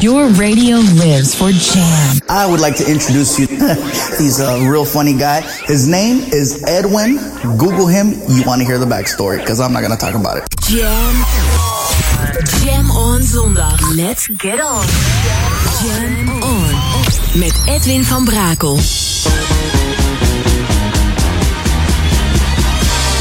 Your radio lives for Jam. I would like to introduce you. He's a real funny guy. His name is Edwin. Google him. You want to hear the backstory because I'm not going to talk about it. Jam. Jam on zondag. Let's get on. Jam on. Met Edwin van Brakel.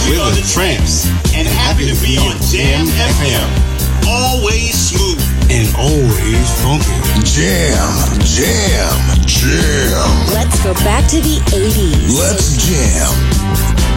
We're the Tramps and happy to be on Jam FM. Always smooth and always funky. Jam, jam, jam. Let's go back to the 80s. Let's jam.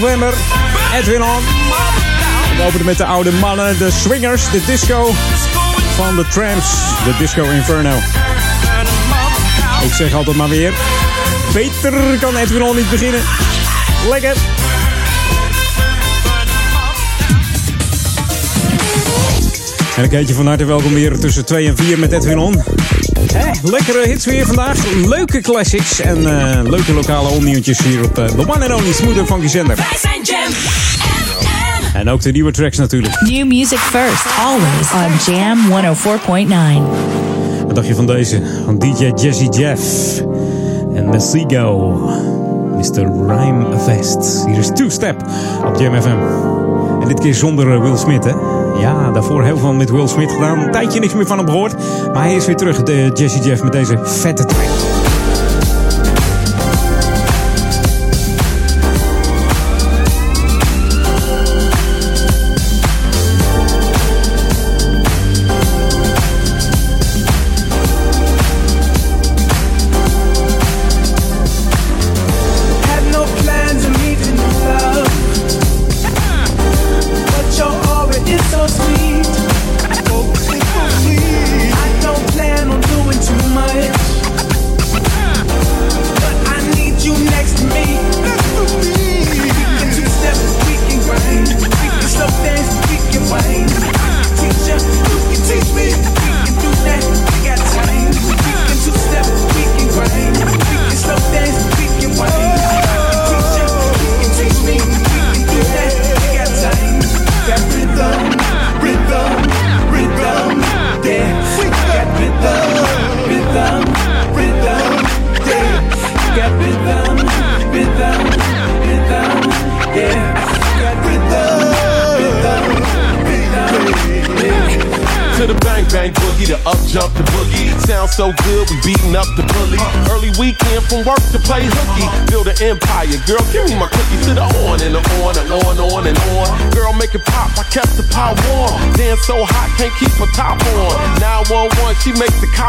November. Edwin on. We openen met de oude mannen, de swingers, de disco van de Tramps. De Disco Inferno. Ik zeg altijd maar weer. Beter kan Edwin al niet beginnen. Lekker. En een keertje van harte welkom weer tussen 2 en 4 met Edwin On. Lekkere hits weer vandaag. Leuke classics en eh, leuke lokale onnieuwtjes hier op eh, de One and Only Smooth Funky zender. Wij zijn Jam En ook de nieuwe tracks natuurlijk. New music first, always on Jam 104.9. Wat dacht je van deze? Van DJ Jesse Jeff en Messigo. Mr. Rhyme Vest. Hier is Two Step op Jam FM. En dit keer zonder eh, Will Smith, hè? Ja, daarvoor heel veel met Will Smith gedaan. Een tijdje niks meer van hem gehoord. Maar hij is weer terug, de Jesse Jeff, met deze vette track.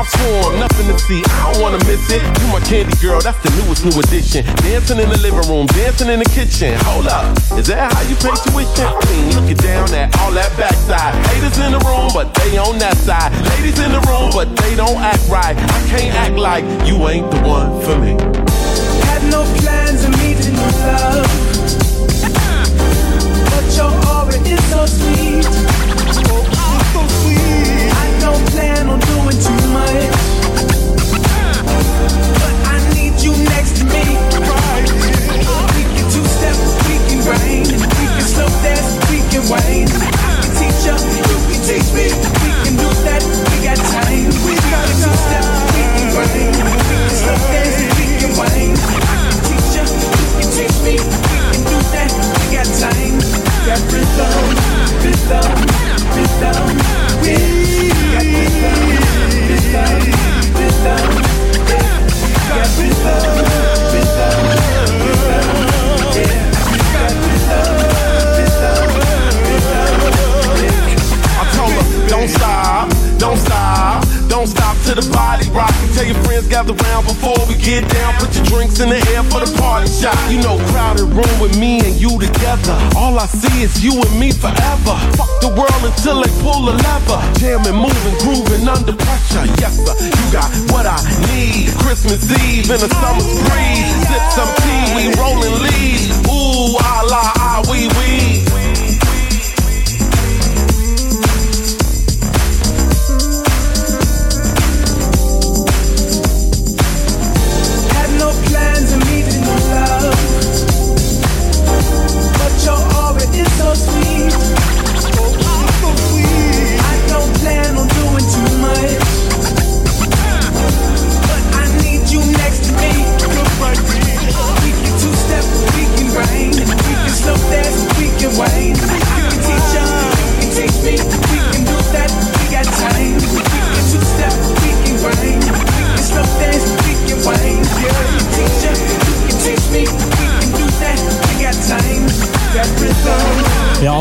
Swarm. Nothing to see, I don't wanna miss it. You my candy girl, that's the newest new addition. Dancing in the living room, dancing in the kitchen. Hold up, is that how you pay tuition? I mean, look it down at all that backside. Haters in the room, but they on that side. Ladies in the room, but they don't act right. I can't act like you ain't the one for me. Had no plans of meeting your love, but your aura is so sweet. Plan on doing too much, but I need you next to me. We can two step, we can rain, we can slow dance, we can wane. I can teach you, you can teach me. We can do that, we got time. We got two step, we can rain, we can slow dance, we can wane. We can do that, we got time. Rhythm, rhythm, rhythm. We got rhythm, rhythm, rhythm. Yeah, got rhythm, rhythm, Tell your friends gather round before we get down. Put your drinks in the air for the party shot. You know, crowded room with me and you together. All I see is you and me forever. Fuck the world until they pull the lever. Jamming, moving, grooving under pressure. Yes, sir, you got what I need. Christmas Eve in a summer's breeze. Sip some tea, we rolling leaves. Ooh, ah la ah wee wee.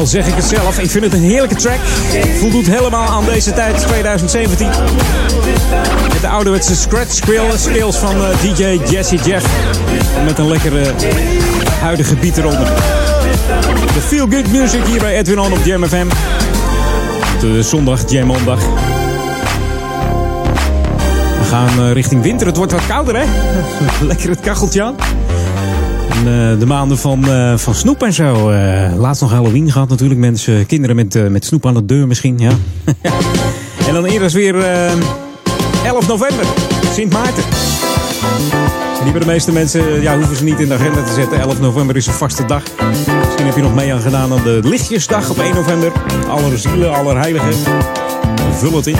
Zeg ik het zelf, ik vind het een heerlijke track. Voldoet helemaal aan deze tijd, 2017. Met de ouderwetse scratch skills van eh, DJ Jesse Jeff. Met een lekkere huidige beat eronder. De Feel Good Music hier bij Edwin On op Jam FM. De zondag Jam Ondag. We gaan eh, richting winter. Het wordt wat kouder, hè? Lekker het kacheltje aan. Eh, de maanden van, eh, van snoep en zo. Eh, laatst nog Halloween gehad natuurlijk. Mensen, kinderen met, met snoep aan de deur misschien, ja. en dan eerst weer eh 11 november. Sint Maarten. En die bij de meeste mensen ja, hoeven ze niet in de agenda te zetten. 11 november is een vaste dag. Misschien heb je nog mee aan gedaan aan de lichtjesdag op 1 november. Aller zielen, aller heiligen. Vul het in.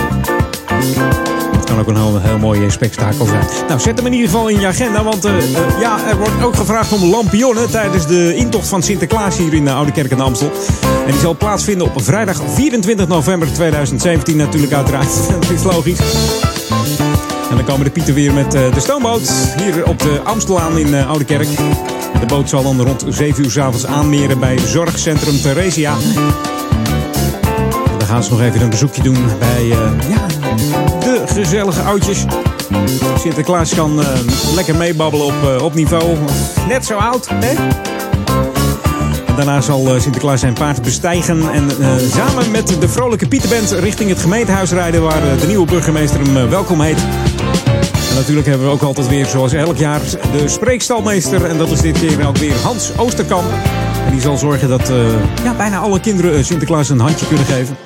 Ook een heel, heel mooie spektakel zijn. Nou, zet hem in ieder geval in je agenda. Want eh, eh, ja, er wordt ook gevraagd om lampionnen tijdens de intocht van Sinterklaas hier in de Oude Kerk in Amstel. En die zal plaatsvinden op vrijdag 24 november 2017 natuurlijk uiteraard. Dat is logisch. En dan komen de Pieten weer met eh, de stoomboot hier op de Amstelaan in eh, Oude Kerk. De boot zal dan rond 7 uur s avonds aanmeren bij Zorgcentrum Theresia. Dan gaan ze nog even een bezoekje doen bij eh, ja, gezellige oudjes. Sinterklaas kan eh, lekker meebabbelen op, eh, op niveau. Net zo oud, hè? Daarna zal eh, Sinterklaas zijn paard bestijgen en samen met de vrolijke Pieterband richting het gemeentehuis rijden waar de nieuwe burgemeester hem welkom heet. En natuurlijk hebben we ook altijd weer, zoals elk jaar, de spreekstalmeester. En dat is dit keer ook weer Hans Oosterkamp. En die zal zorgen dat ja, bijna alle kinderen Sinterklaas een handje kunnen geven.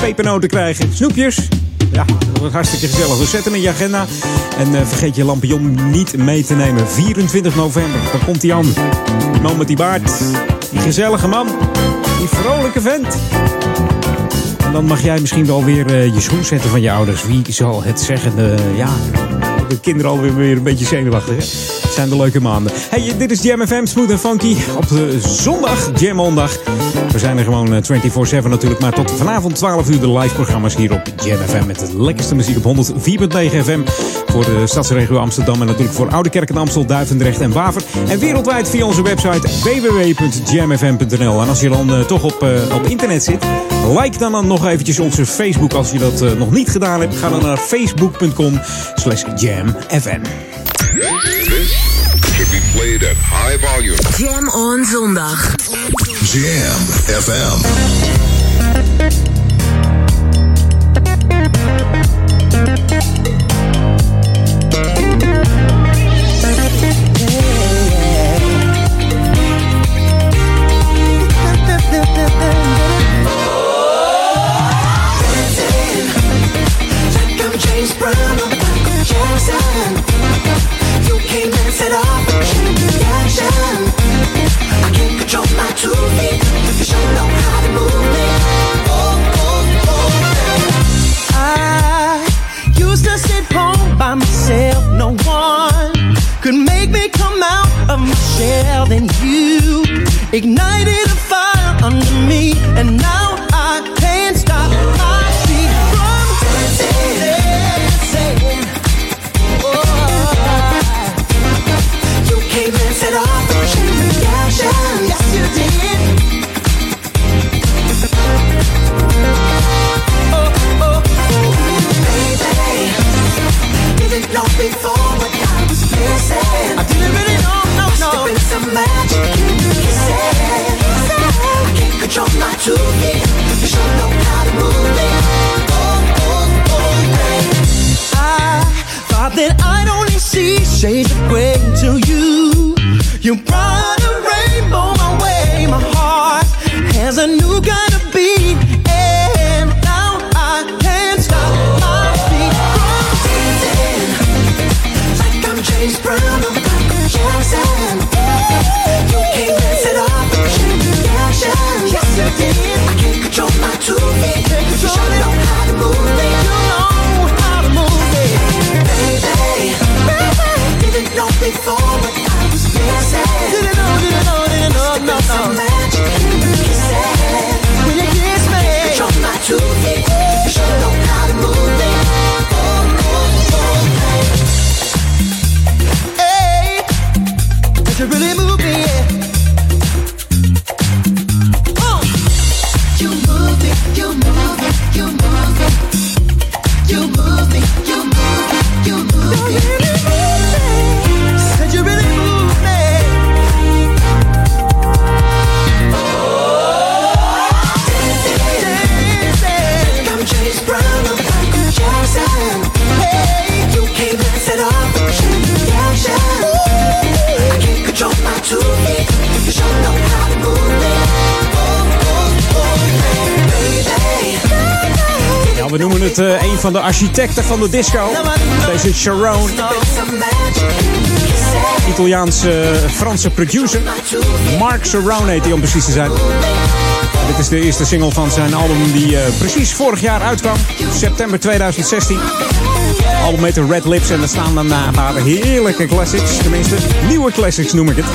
Pepernoten krijgen, snoepjes. Ja, dat wordt hartstikke gezellig. Dus zet hem in je agenda. En eh, vergeet je lampion niet mee te nemen. 24 november, dan komt hij aan. Die man met die baard. Die gezellige man. Die vrolijke vent. En dan mag jij misschien wel weer eh, je schoen zetten van je ouders. Wie zal het zeggen? Eh, ja, de kinderen alweer weer een beetje zenuwachtig. Hè? Het zijn de leuke maanden. Hey, dit is Jam FM, Smooth en Funky. Op de zondag, Jam Mondag. We zijn er gewoon eh, 24-7 natuurlijk. Maar tot vanavond 12 uur de live programma's hier op Jam FM. Met de lekkerste muziek op 104.9 FM. Voor de stadsregio Amsterdam. En natuurlijk voor Oude Kerk en Amstel, Duivendrecht en Waver. En wereldwijd via onze website www.jamfm.nl. En als je dan uh, toch op, uh, op internet zit, like dan, dan nog eventjes onze Facebook. Als je dat nog niet gedaan hebt, ga dan naar facebook.com slash jamfm. This should be played at high volume. Jam on zondag. Jam FM. than you ignited a fire under me, and now van de architecten van de disco. Deze Sharon. Italiaans-Franse producer. Mark Sharon heet hij om precies te zijn. Dit is de eerste single van zijn album die uh, precies vorig jaar uitkwam. September 2016. Album heet Red Lips en er staan dan een paar heerlijke classics. Tenminste, nieuwe classics noem ik het.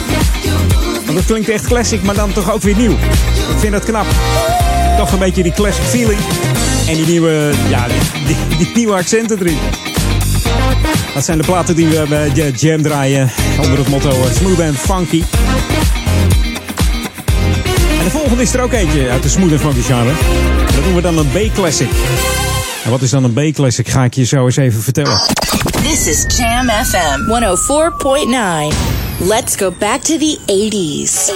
Want het klinkt echt classic, maar dan toch ook weer nieuw. Ik vind dat knap. Toch een beetje die classic feeling. En die nieuwe, ja, die, nieuwe accenten erin. Dat zijn de platen die we bij Jam draaien onder het motto Smooth and Funky. En de volgende is er ook eentje uit de Smooth and Funky genre. Dat noemen we dan een B-classic. En wat is dan een B-classic? Ga ik je zo eens even vertellen. This is Jam FM 104.9. Let's go back to the 80s.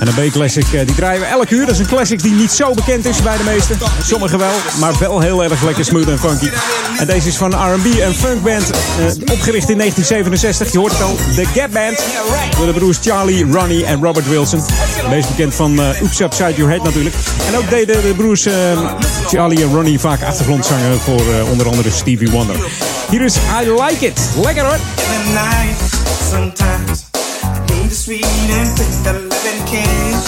En een B-classic die draaien we elke uur. Dat is een classic die niet zo bekend is bij de meesten. Sommigen wel, maar wel heel erg lekker smooth en funky. En deze is van R&B en funkband. Uh, opgericht in 1967. Je hoort het al, de Gap Band. Door de broers Charlie, Ronnie en Robert Wilson. Meest bekend van uh, Oops Upside Your Head natuurlijk. En ook deden de broers uh, Charlie en Ronnie vaak achtergrondzangen voor onder andere Stevie Wonder. Hier is I Like It. Lekker hoor. Sometimes. I need a sweet and thick loving kiss.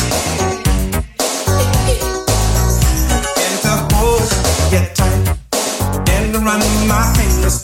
And to hold you tight. And to run my fingers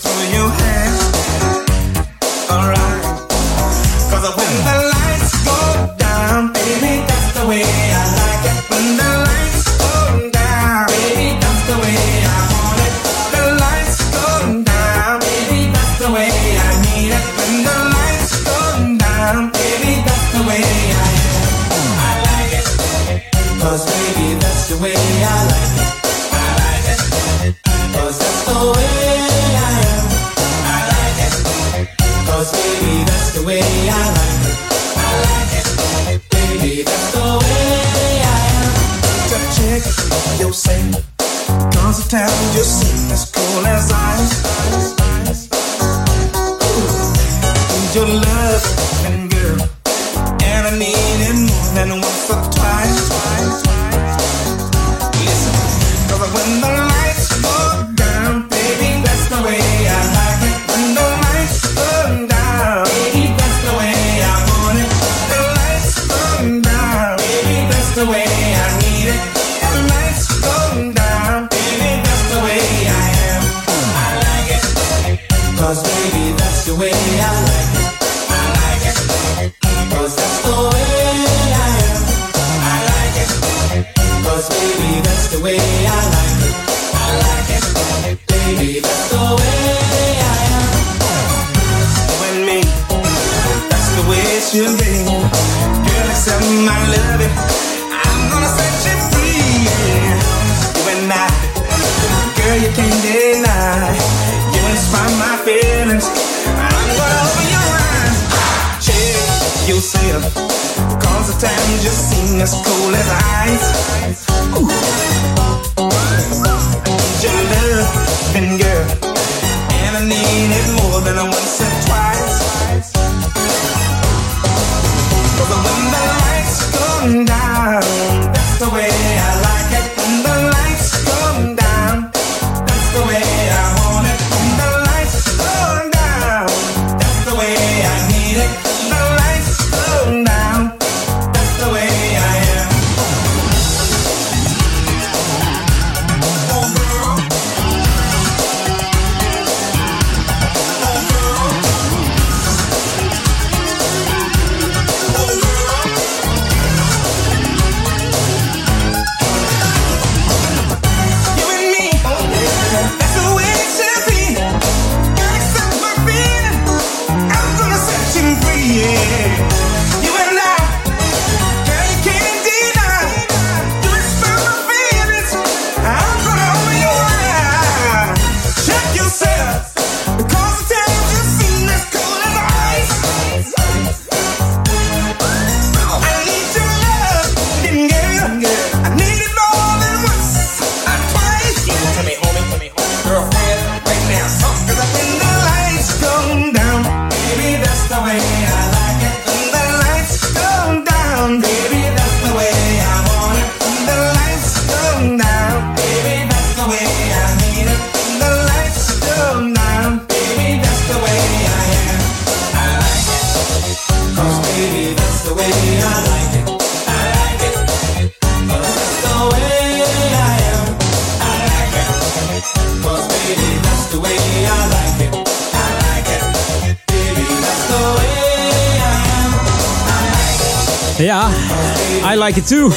like it too.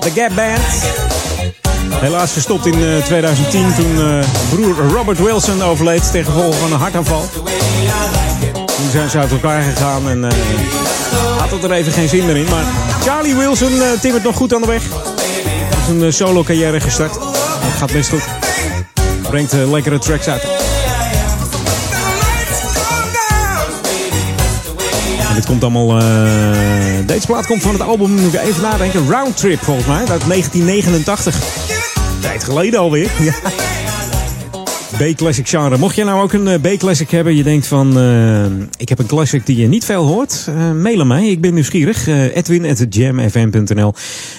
The Gap Band. Helaas gestopt in eh, 2010 toen eh, broer Robert Wilson overleed gevolg van een hartaanval. Toen zijn ze uit elkaar gegaan en eh, had het er even geen zin meer in. Maar Charlie Wilson eh, timmert nog goed aan de weg. Is een eh, solo carrière gestart. Dat gaat best goed. Brengt eh, lekkere tracks uit. En dit komt allemaal. eh, deze plaat komt van het album, moet ik even nadenken. Roundtrip volgens mij, uit 1989. Tijd geleden alweer. B-classic genre. Mocht je nou ook een eh, B-classic hebben, je denkt van eh, ik heb een classic die je niet veel hoort, eh mail aan mij. Ik ben nieuwsgierig. Uh, Edwin@jamfm.nl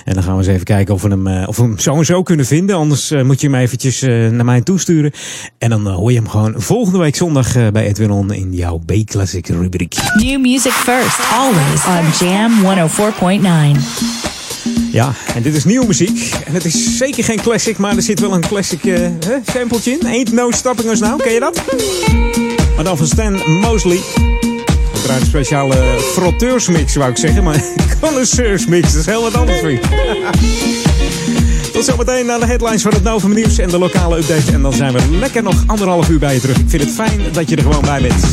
en dan gaan we eens even kijken of we hem, of we hem zo en zo kunnen vinden. Anders moet je hem eventjes naar mij toesturen. En dan hoor je hem gewoon volgende week zondag bij Edwin On in jouw B-classic rubriek. New music first, always on Jam 104.9. Ja, en dit is nieuwe muziek. En het is zeker geen classic, maar er zit wel een classic uh, sampletje in. Ain't No Stopping Us Now, ken je dat? Maar dan van Stan Mosley. Draait een speciale frotteursmix, wou ik zeggen. Maar connoisseursmix, dat is heel wat anders. Tot zometeen naar de headlines van het Novum Nieuws en de lokale update. En dan zijn we lekker nog anderhalf uur bij je terug. Ik vind het fijn dat je er gewoon bij bent.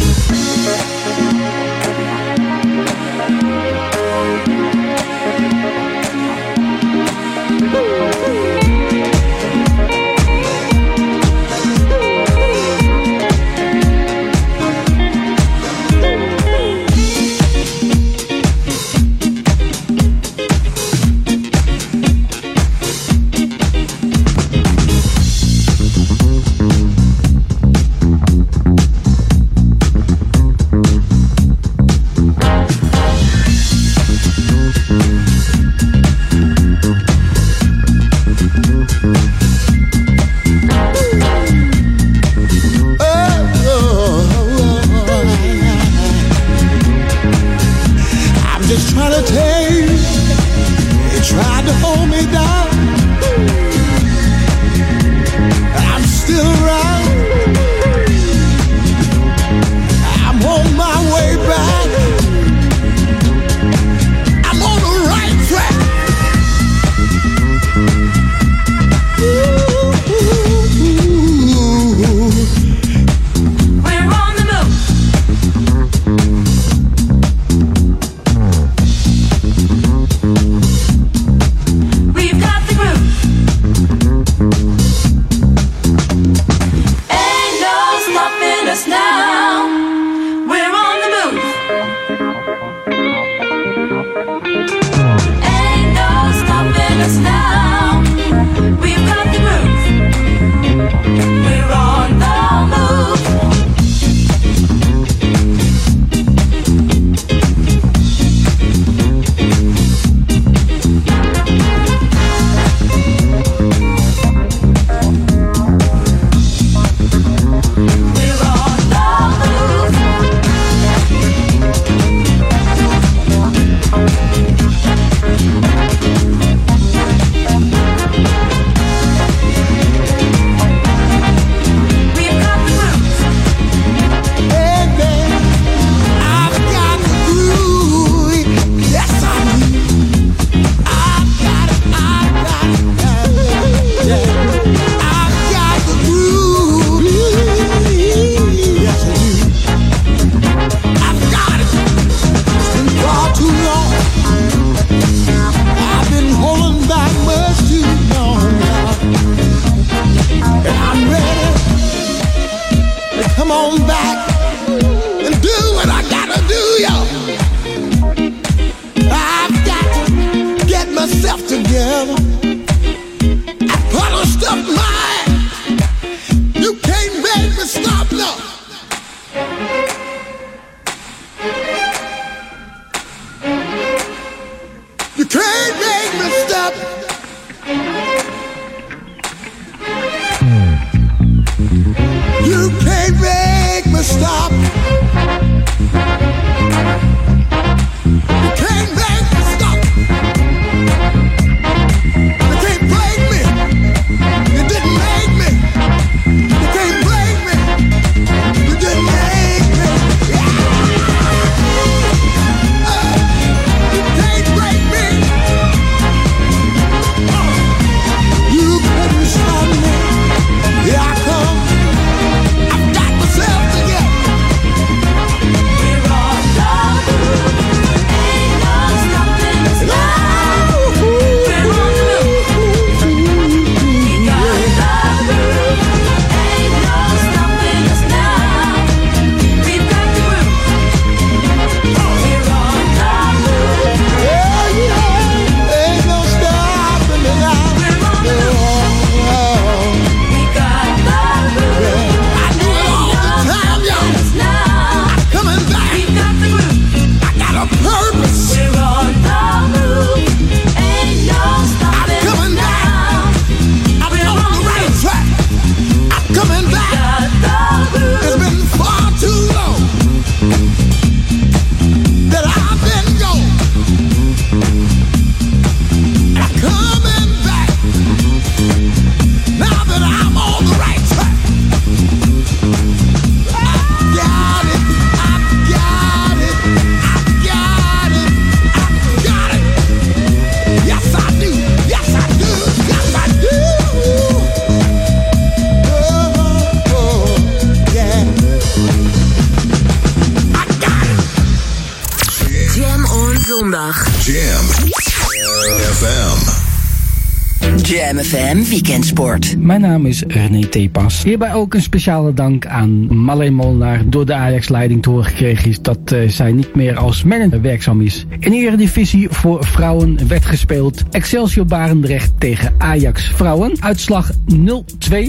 Is René Tepas. Hierbij ook een speciale dank aan Marleen Molenaar. Door de Ajax-leiding te horen gekregen is dat eh, zij niet meer als manager werkzaam is. In de Eredivisie voor vrouwen werd gespeeld Excelsior Barendrecht tegen Ajax Vrouwen. Uitslag 0-2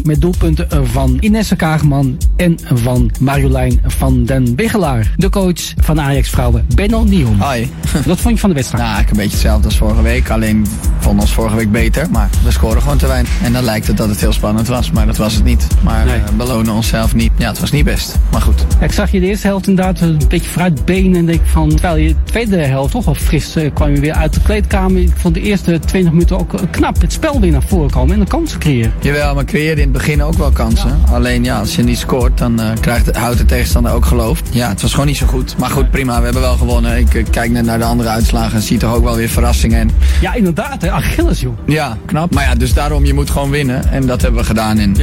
met doelpunten van Inessa Kaagman en van Marjolein van den Biggelaar. De coach van Ajax Vrouwen, Benno Nieuwom. Hoi. Wat vond je van de wedstrijd? Nou, ik een beetje hetzelfde als vorige week. Alleen vond ons vorige week beter. Maar we scoren gewoon te weinig. En dan lijkt het dat het heel spannend was. Maar dat was het niet. Maar Nee. eh, belonen onszelf niet. Ja, het was niet best. Maar goed. Ik zag je de eerste helft inderdaad een beetje vooruit benen. En denk van, terwijl je de tweede helft toch wel fris eh, kwam je weer uit de kleedkamer. Ik vond de eerste 20 minuten ook eh, knap het spel weer naar voren komen en de kansen creëren. Jawel, maar creëerde in het begin ook wel kansen. Alleen ja, als je niet scoort, dan krijgt, het- houdt de tegenstander ook geloof. Ja, het was gewoon niet zo goed. Maar goed, prima. We hebben wel gewonnen. Ik kijk net naar de andere uitslagen en zie toch ook wel weer verrassingen. En Ja, inderdaad, hè, Achilles joh. Ja, knap. Maar ja, dus daarom, je moet gewoon winnen. En dat hebben we gedaan. En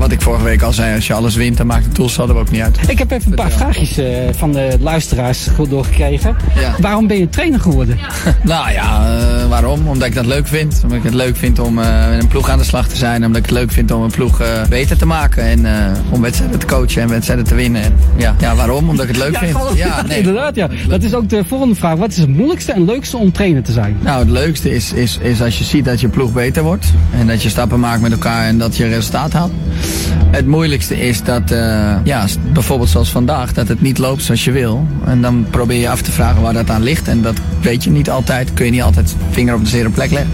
wat ik vorige week al zei, als je alles wint, dan maakt het doelsaldo ook niet uit. Ik heb even een paar vraagjes eh, van de luisteraars goed doorgekregen. Ja. Waarom ben je trainer geworden? Nou ja, eh, waarom? Omdat ik dat leuk vind. Omdat ik het leuk vind om eh, met een ploeg aan de slag te zijn. Omdat ik het leuk vind om een ploeg beter te maken. En om wedstrijden te coachen en wedstrijden te winnen. En, ja. ja, waarom? Omdat ik het leuk vind. gewoon- Ja, nee. inderdaad ja. Dat is ook de volgende vraag. Wat is het moeilijkste en leukste om trainer te zijn? Nou, het leukste is, is, is als je ziet dat je ploeg beter wordt. En dat je stappen maakt met elkaar en dat je resultaat haalt. Het moeilijkste is dat, eh, ja, bijvoorbeeld zoals vandaag, dat het niet loopt zoals je wil. En dan probeer je af te vragen waar dat aan ligt. En dat weet je niet altijd. Kun je niet altijd vinger op de zere plek leggen.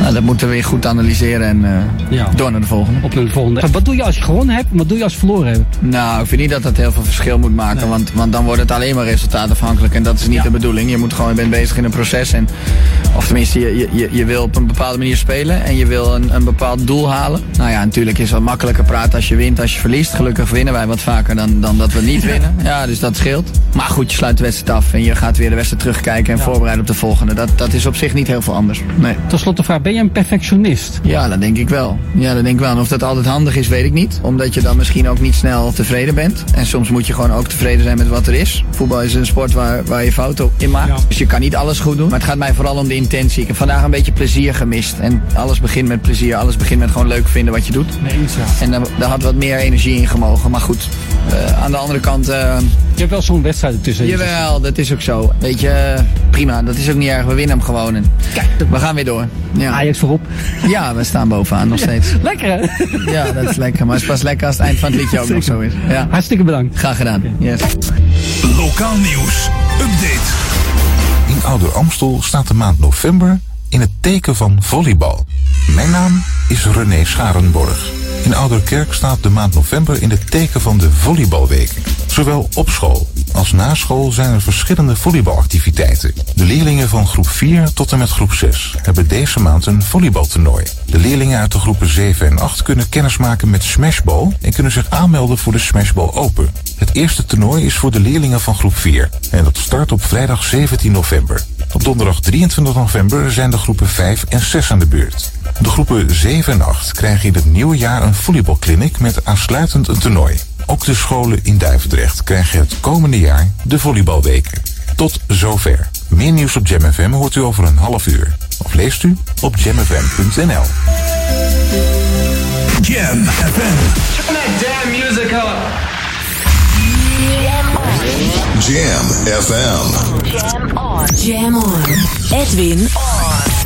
Nou, dat moeten we weer goed analyseren en eh, door naar de volgende. Op naar de volgende. Wat doe je als je gewonnen hebt en wat doe je als je verloren hebt? Nou, ik vind niet dat dat heel veel verschil moet maken. Want, want dan wordt het alleen maar resultaatafhankelijk. En dat is niet de bedoeling. Je moet gewoon, je bent bezig in een proces. En, of tenminste, je, je- je, wil op een bepaalde manier spelen. En je wil een, een bepaald doel halen. Nou ja, natuurlijk is het wat makkelijker praten als je wint, als je verliest. Gelukkig winnen wij wat vaker dan, dan dat we niet winnen. Ja, dus dat scheelt. Maar goed, je sluit de wedstrijd af. En je gaat weer de wedstrijd terugkijken en voorbereiden op de volgende. Dat, dat is op zich niet heel veel anders. Nee. Tot slot de vraag, ben je een perfectionist? Ja, dat denk ik wel. Ja, dat denk ik wel. En of dat altijd handig is, weet ik niet. Omdat je dan misschien ook niet snel tevreden bent. En soms moet je gewoon ook tevreden zijn met wat er is. Voetbal is een sport waar, waar je fouten in maakt. Dus je kan niet alles goed doen. Maar het gaat mij vooral om de intentie. Ik heb vandaag een beetje plezier gemist. En alles begint met plezier. Alles begint met gewoon leuk vinden wat je doet. Nee, eens ja. En daar, daar had wat meer energie in gemogen. Maar goed, eh, aan de andere kant... eh, Je hebt wel zo'n wedstrijd ertussen. Jawel, dat is ook zo. Weet je, prima. Dat is ook niet erg. We winnen hem gewoon. En we gaan weer door. Ja. Ajax voorop. Ja, we staan bovenaan nog steeds. Lekker hè? Ja, dat is lekker. Maar het is pas lekker als het eind van het liedje ook nog zo is. Ja. Hartstikke bedankt. Graag gedaan. Yes. Lokaal nieuws. Update. Ouder Amstel staat de maand november in het teken van volleybal. Mijn naam is René Scharenborg. In Ouderkerk staat de maand november in het teken van de volleybalweek. Zowel op school als na school zijn er verschillende volleybalactiviteiten. De leerlingen van groep 4 tot en met groep 6 hebben deze maand een volleybaltoernooi. De leerlingen uit de groepen 7 en 8 kunnen kennismaken met Smashball en kunnen zich aanmelden voor de Smashball Open. Het eerste toernooi is voor de leerlingen van groep 4 en dat start op vrijdag 17 november. Op donderdag 23 november zijn de groepen 5 en 6 aan de beurt. De groepen 7 en 8 krijgen in het nieuwe jaar een volleybalkliniek met aansluitend een toernooi. Ook de scholen in Duivendrecht krijgen het komende jaar de volleybalweken. Tot zover. Meer nieuws op Jam FM hoort u over een half uur. Of leest u op jamfm.nl. Jam FM. Turn that damn music up. Jam FM. Jam on. Jam on. Edwin on.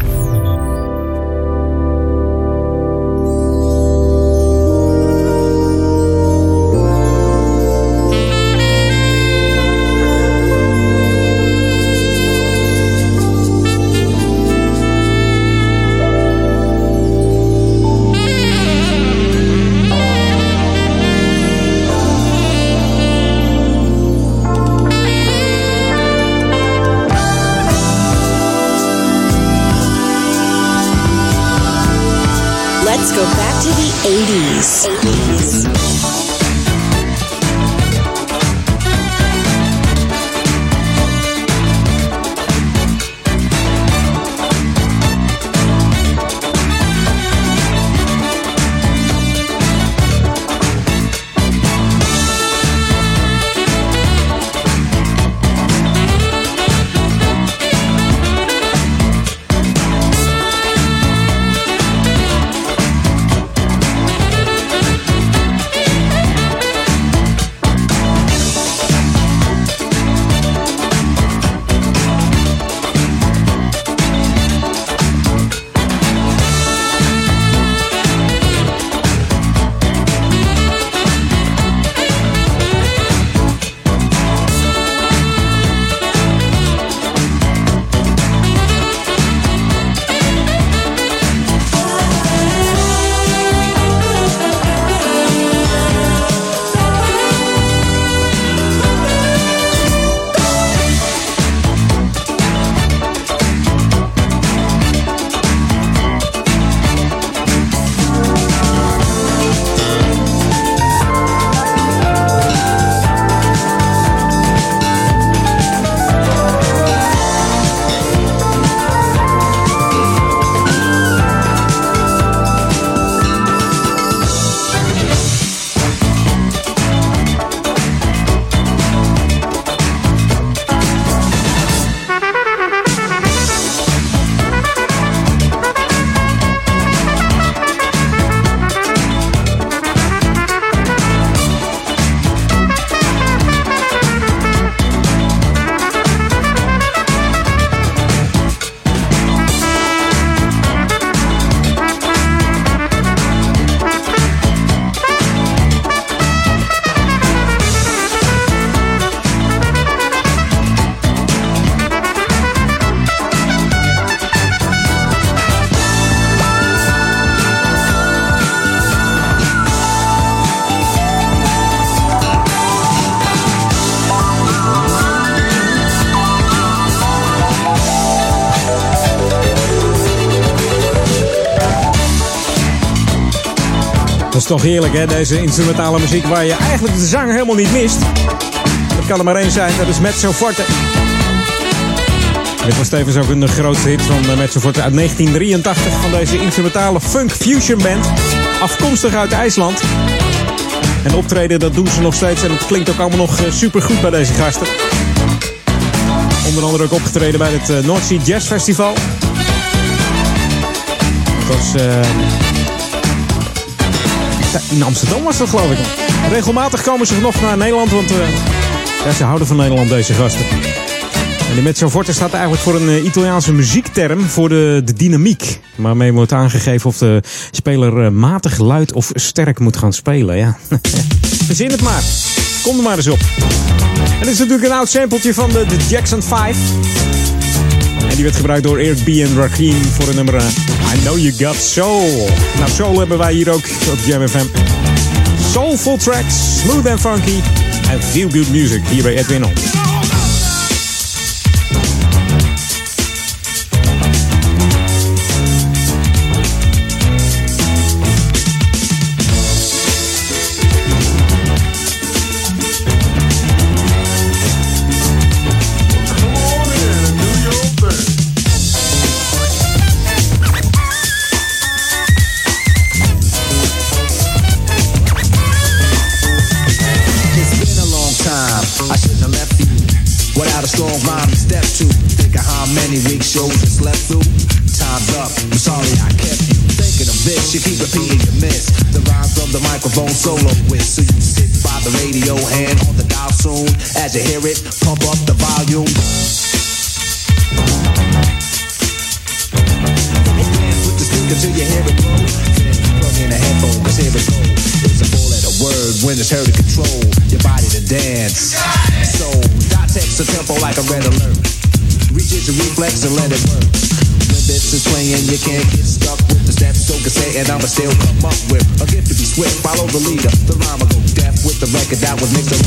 Toch heerlijk, hè? Deze instrumentale muziek waar je eigenlijk de zanger helemaal niet mist. Dat kan er maar één zijn, dat is Mezzo Forte. Dit was tevens ook een grootste hit van eh, Mezzo Forte uit 1983 van deze instrumentale funk fusion band. Afkomstig uit IJsland. En optreden, dat doen ze nog steeds en het klinkt ook allemaal nog super goed bij deze gasten. Onder andere ook opgetreden bij het eh, North Sea Jazz Festival. Dat was... eh, in Amsterdam was dat geloof ik. Regelmatig komen ze nog naar Nederland, want eh, ja, ze houden van Nederland deze gasten. En de mezzo forte staat eigenlijk voor een eh, Italiaanse muziekterm voor de, de dynamiek. Waarmee wordt aangegeven of de speler eh, matig, luid of sterk moet gaan spelen. Ja. Verzin het maar. Kom er maar eens op. En dit is natuurlijk een oud sampletje van de, de Jackson 5. En die werd gebruikt door Eric B. en Rakim voor het nummer I Know You Got Soul. Nou, soul hebben wij hier ook op Jam FM. Soulful tracks, smooth and funky. En feel good music hier bij Edwin. You hear it, pump up the volume. Dance with the speaker till you hear it blow. Plug in a headphone, cause here it go. It's a four-letter word when it's heard to control your body to dance. So, dot text a tempo like a red alert. Reach your reflex and let it work. When this is playing, you can't get stuck with the steps. So can say, and I'ma still come up with a gift to be swift. Follow the leader, the rhyme will go deaf with the record that was mixed a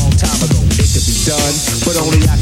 done, but only I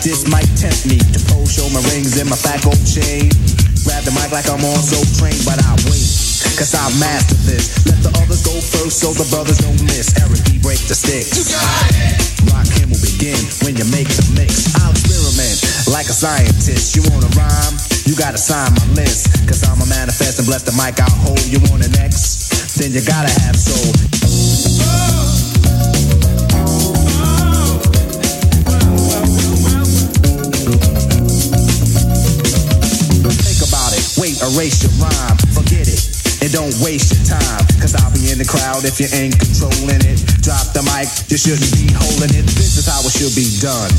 this might tempt me to pose, show my rings and my fat gold chain. Grab the mic like I'm on so trained, but I wait. Cause I master this. Let the others go first so the brothers don't miss. Eric B. break the sticks. You got it. Rock him will begin when you make the mix. I'll experiment like a scientist. You wanna rhyme? You gotta sign my list. Cause I'm a manifest and bless the mic I'll hold. You want an X? Then you gotta have soul. Erase your rhyme, forget it. And don't waste your time, cause I'll be in the crowd if you ain't controlling it. Drop the mic, you shouldn't be holding it. This is how it should be done.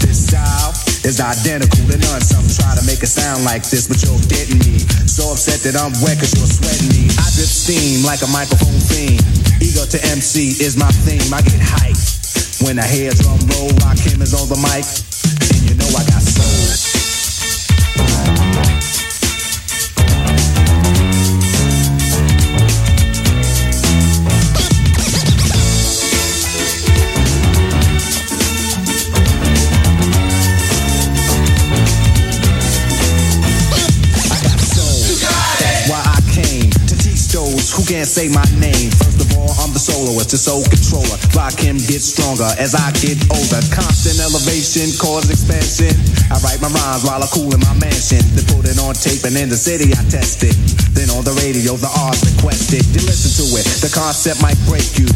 This style is identical to none. Some try to make it sound like this, but you're getting me. So upset that I'm wet cause you're sweating me. I drip steam like a microphone fiend. Ego to MC is my theme. I get hyped when I hear drum roll. Rock him is on the mic, can't say my name. First of all, I'm the soloist, the soul controller. Rock him get stronger as I get older. Constant elevation, cause expansion. I write my rhymes while I cool in my mansion. Then put it on tape and in the city I test it. Then on the radio, the R's requested. You listen to it, the concept might break you.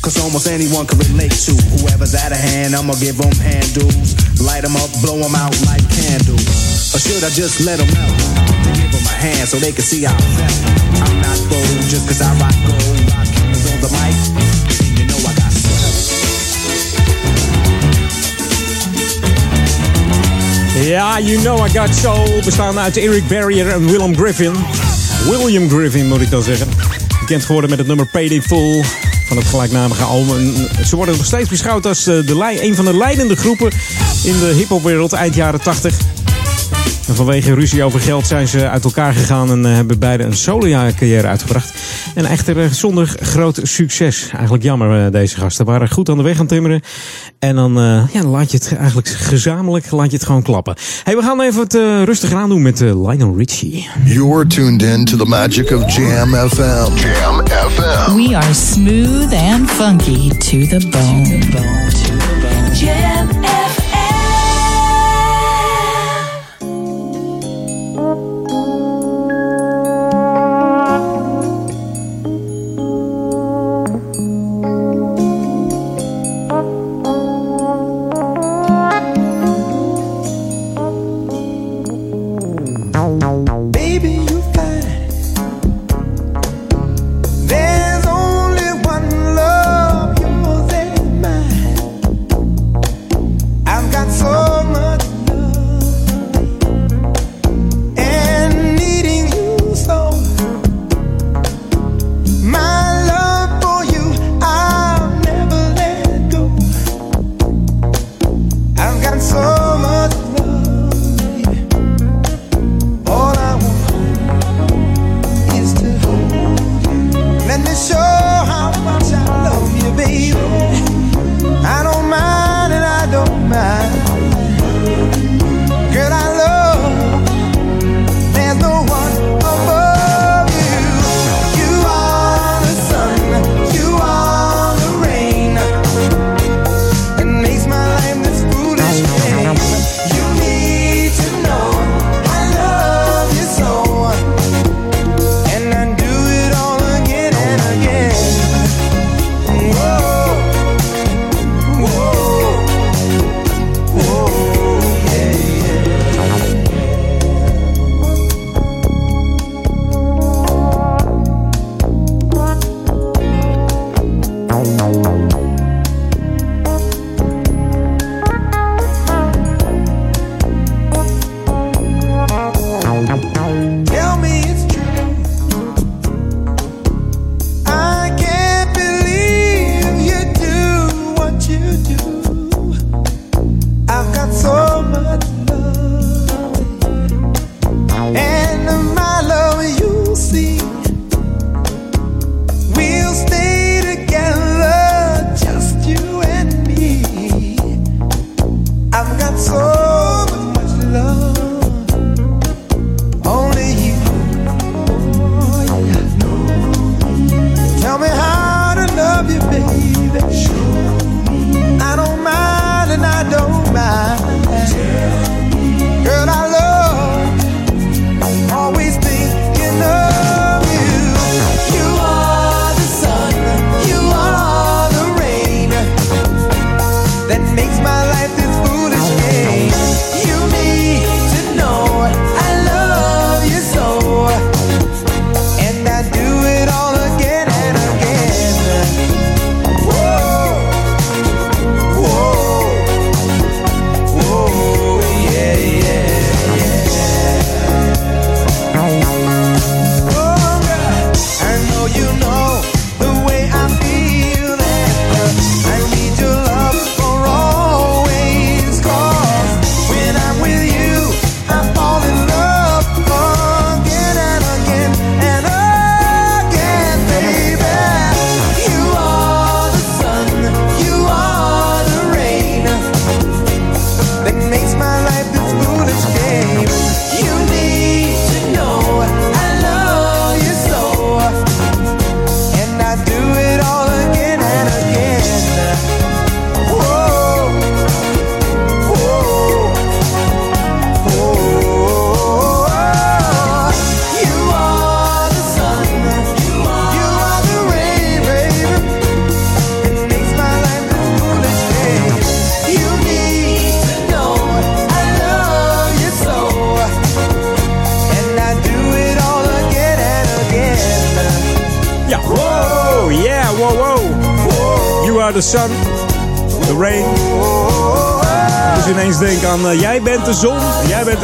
Cause almost anyone can relate to whoever's at a hand. I'ma give them handles, light them up, blow them out like candles. Or should I just let them know? To give them a hand so they can see how I felt. I'm not bold just cause I rock gold. Rock cameras the mic, Ja, You Know I Got Soul. Bestaande uit Eric Barrier en Willem Griffin. William Griffin moet ik dan zeggen. Bekend geworden met het nummer Payday Full van het gelijknamige album. Ze worden nog steeds beschouwd als eh, de, een van de leidende groepen in de hiphopwereld eind jaren 80. En vanwege ruzie over geld zijn ze uit elkaar gegaan en eh, hebben beide een solo-carrière uitgebracht. En echter eh, zonder groot succes. Eigenlijk jammer, eh, deze gasten. Waren goed aan de weg aan het timmeren. En dan, eh, ja, laat je het eigenlijk gezamenlijk laat je het gewoon klappen. Hey, we gaan even het rustiger aan doen met Lionel Richie. You're tuned in to the magic of Jam FM. Jam FM. We are smooth and funky to the bone. Jam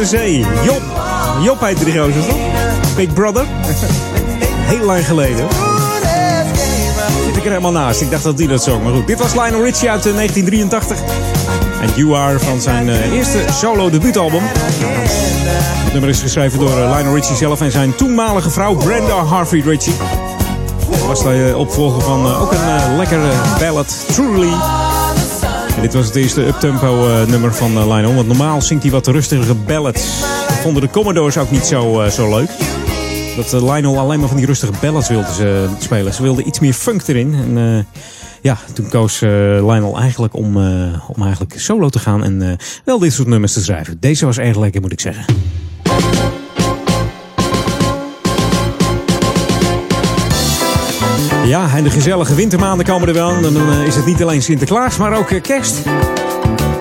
de zee. Job, Job heette die gozer toch? Big Brother. Heel lang geleden. Zit ik er helemaal naast. Ik dacht dat die dat zong. Maar goed, dit was Lionel Richie uit eh, 1983. En You Are van zijn eh, eerste solo debuutalbum. Het nummer is geschreven door eh, Lionel Richie zelf en zijn toenmalige vrouw Brenda Harvey Richie. Dat was de eh, opvolger van eh, ook een eh, lekkere ballad, Truly. Dit was het eerste uptempo eh, nummer van eh, Lionel. Want normaal zingt hij wat rustigere ballads. Dat vonden de Commodores ook niet zo, eh, zo leuk. Dat Lionel alleen maar van die rustige ballads wilde spelen. Ze wilden iets meer funk erin. En ja, toen koos Lionel eigenlijk om, om eigenlijk solo te gaan. En wel dit soort nummers te schrijven. Deze was erg lekker, moet ik zeggen. Ja, en de gezellige wintermaanden komen er wel. Dan eh, is het niet alleen Sinterklaas, maar ook eh, kerst.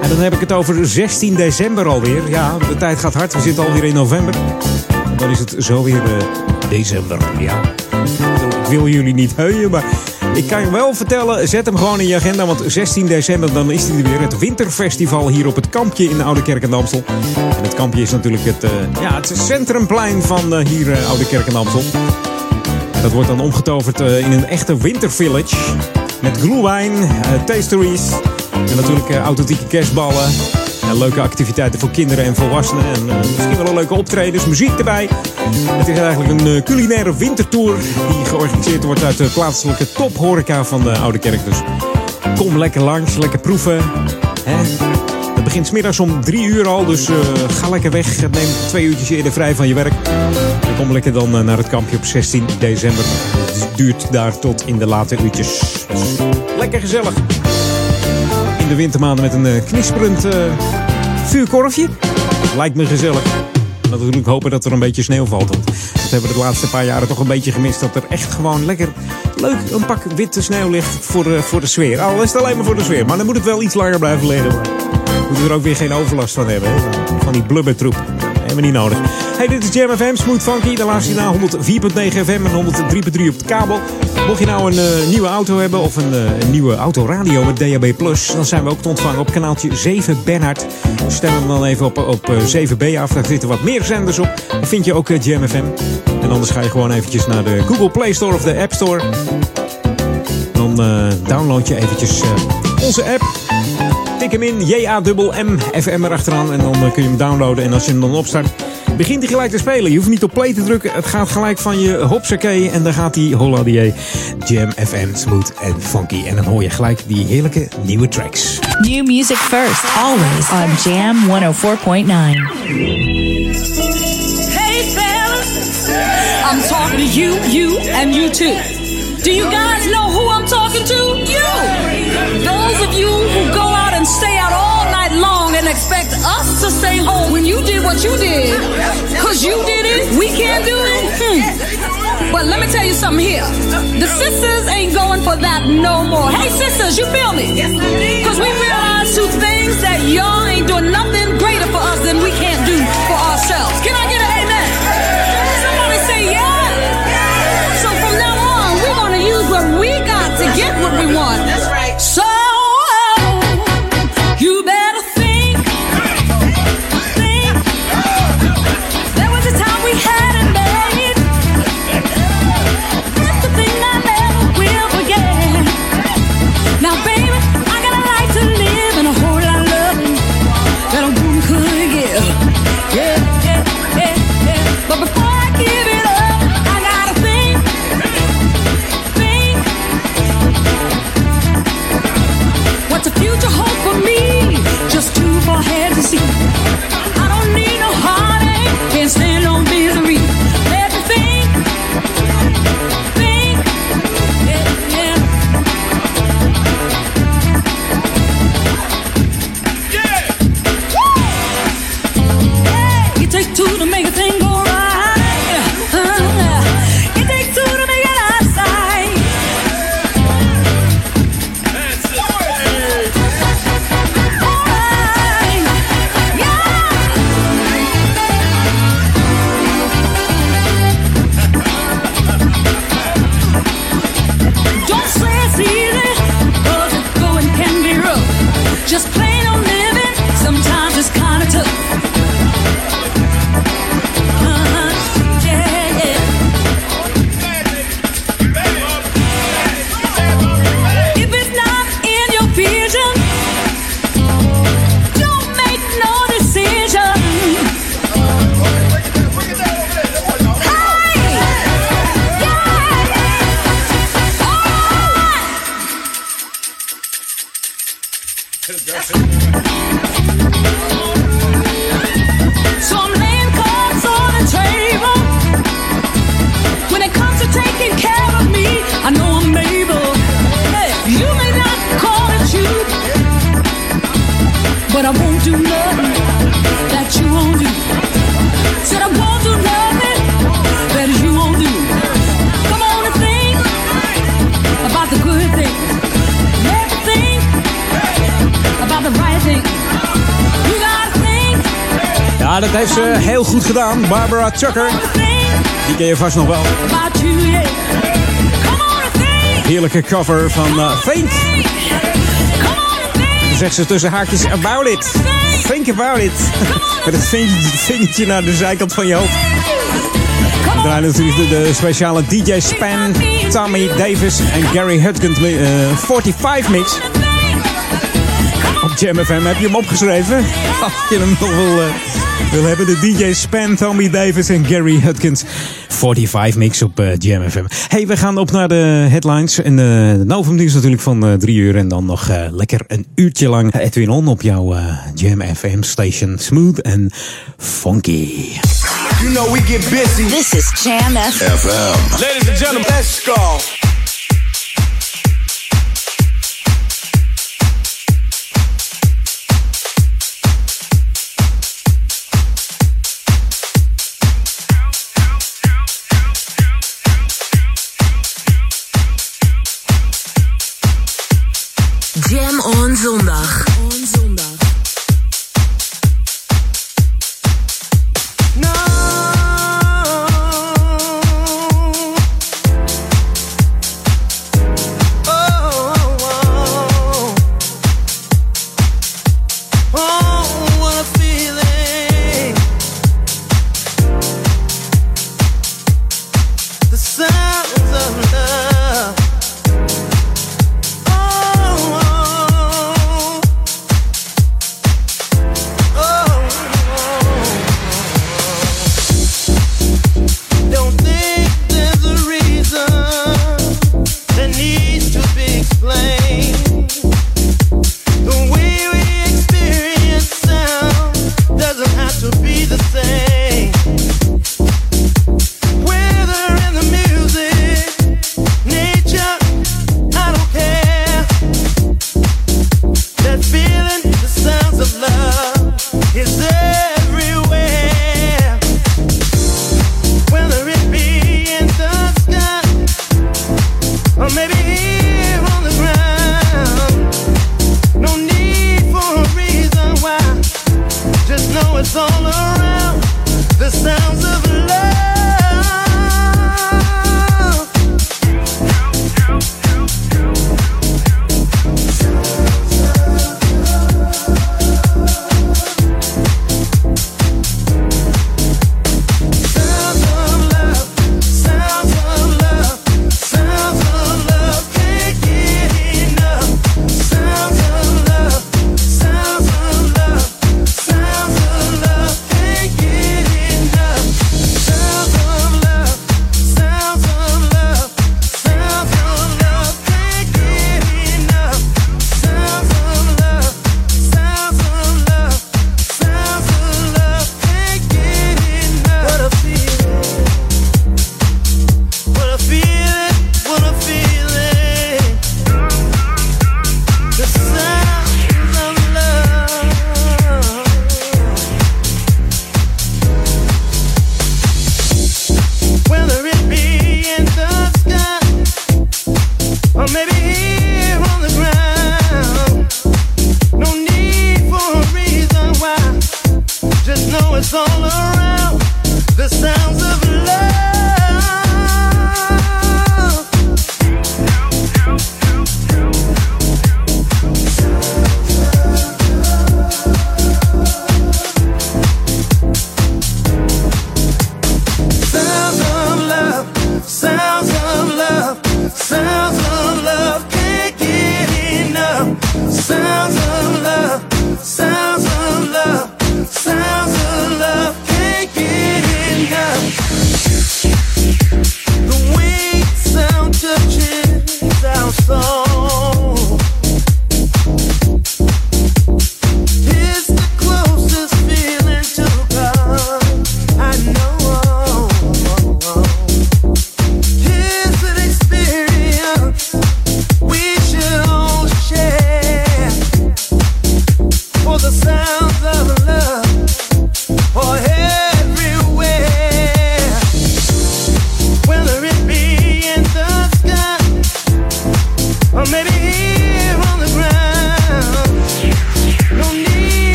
En dan heb ik het over 16 december alweer. Ja, de tijd gaat hard. We zitten alweer in november. En dan is het zo weer eh, december. Ja. Ik wil jullie niet heuien, maar ik kan je wel vertellen. Zet hem gewoon in je agenda, want 16 december dan is er weer. Het winterfestival hier op het kampje in Oude Kerk en Amstel. En het kampje is natuurlijk het, ja, het centrumplein van hier Oude Kerk en Amstel. Dat wordt dan omgetoverd eh, in een echte wintervillage. Met glühwein, eh, tasteries en natuurlijk eh, authentieke kerstballen. En leuke activiteiten voor kinderen en volwassenen. En eh, misschien wel leuke optredens, muziek erbij. Het is eigenlijk een eh, culinaire wintertour die georganiseerd wordt uit de plaatselijke tophoreca van de Oude Kerk. Dus kom lekker langs, lekker proeven. Het begint smiddags om drie uur al, dus eh, ga lekker weg. Neem twee uurtjes eerder vrij van je werk. Kom lekker dan eh, naar het kampje op 16 december. Het duurt daar tot in de late uurtjes. Lekker gezellig. In de wintermaanden met een eh, knisperend eh, vuurkorfje. Lijkt me gezellig. En natuurlijk hopen dat er een beetje sneeuw valt. Want dat hebben we de laatste paar jaren toch een beetje gemist. Dat er echt gewoon lekker leuk een pak witte sneeuw ligt voor voor de sfeer. Al is het alleen maar voor de sfeer. Maar dan moet het wel iets langer blijven liggen. Moeten we er ook weer geen overlast van hebben. hè. Van die blubbertroep. Helemaal niet nodig. Hey, dit is Jam FM, Smooth Funky. Luister je naar 104.9 FM en 103.3 op de kabel. Mocht je nou een eh, nieuwe auto hebben of een, eh, een nieuwe autoradio met DAB+, dan zijn we ook te ontvangen op kanaaltje 7 Bernhard. Stem hem dan even op, op eh, 7B af, daar zitten wat meer zenders op. Dan vind je ook eh, Jam FM. En anders ga je gewoon eventjes naar de Google Play Store of de App Store. Dan eh, download je eventjes eh, onze app. Tik hem in, J-A-M-M, FM erachteraan. En dan eh, kun je hem downloaden. En als je hem dan opstart, begint hij gelijk te spelen. Je hoeft niet op play te drukken. Het gaat gelijk van je hopsakee. En dan gaat hij holladier. Jam FM, smooth en funky. En dan hoor je gelijk die heerlijke nieuwe tracks. New music first, always on Jam 104.9. Hey fellas, I'm talking to you, you, and you too. Do you guys know who I'm talking to? You! Those of you to stay home when you did what you did. Cause you did it, we can't do it. Hmm. But let me tell you something here. The sisters ain't going for that no more. Hey sisters, you feel me? Cause we realize two things that y'all ain't doing nothing greater for us than we can't do for ourselves. Can I get Tucker. Die ken je vast nog wel. Heerlijke cover van uh, Think. Dan zegt ze tussen haakjes about it. Think about it. Met het vingertje, naar de zijkant van je hoofd. We draaien natuurlijk de, speciale DJ Span, Tommy Davis en Gary eh, 45 mix. Op Jam FM heb je hem opgeschreven. Als je hem nog eh, wil hebben. De DJ Span, Tommy Davis en Gary Hudgens 45 mix op eh, Jam FM. Hey, we gaan op naar de headlines. En eh, de Novum Nieuws natuurlijk van eh, drie uur. En dan nog eh, lekker een uurtje lang Edwin On op jouw eh, Jam FM station. Smooth en funky. You know we get busy. This is Jam FM. Ladies and gentlemen, let's go.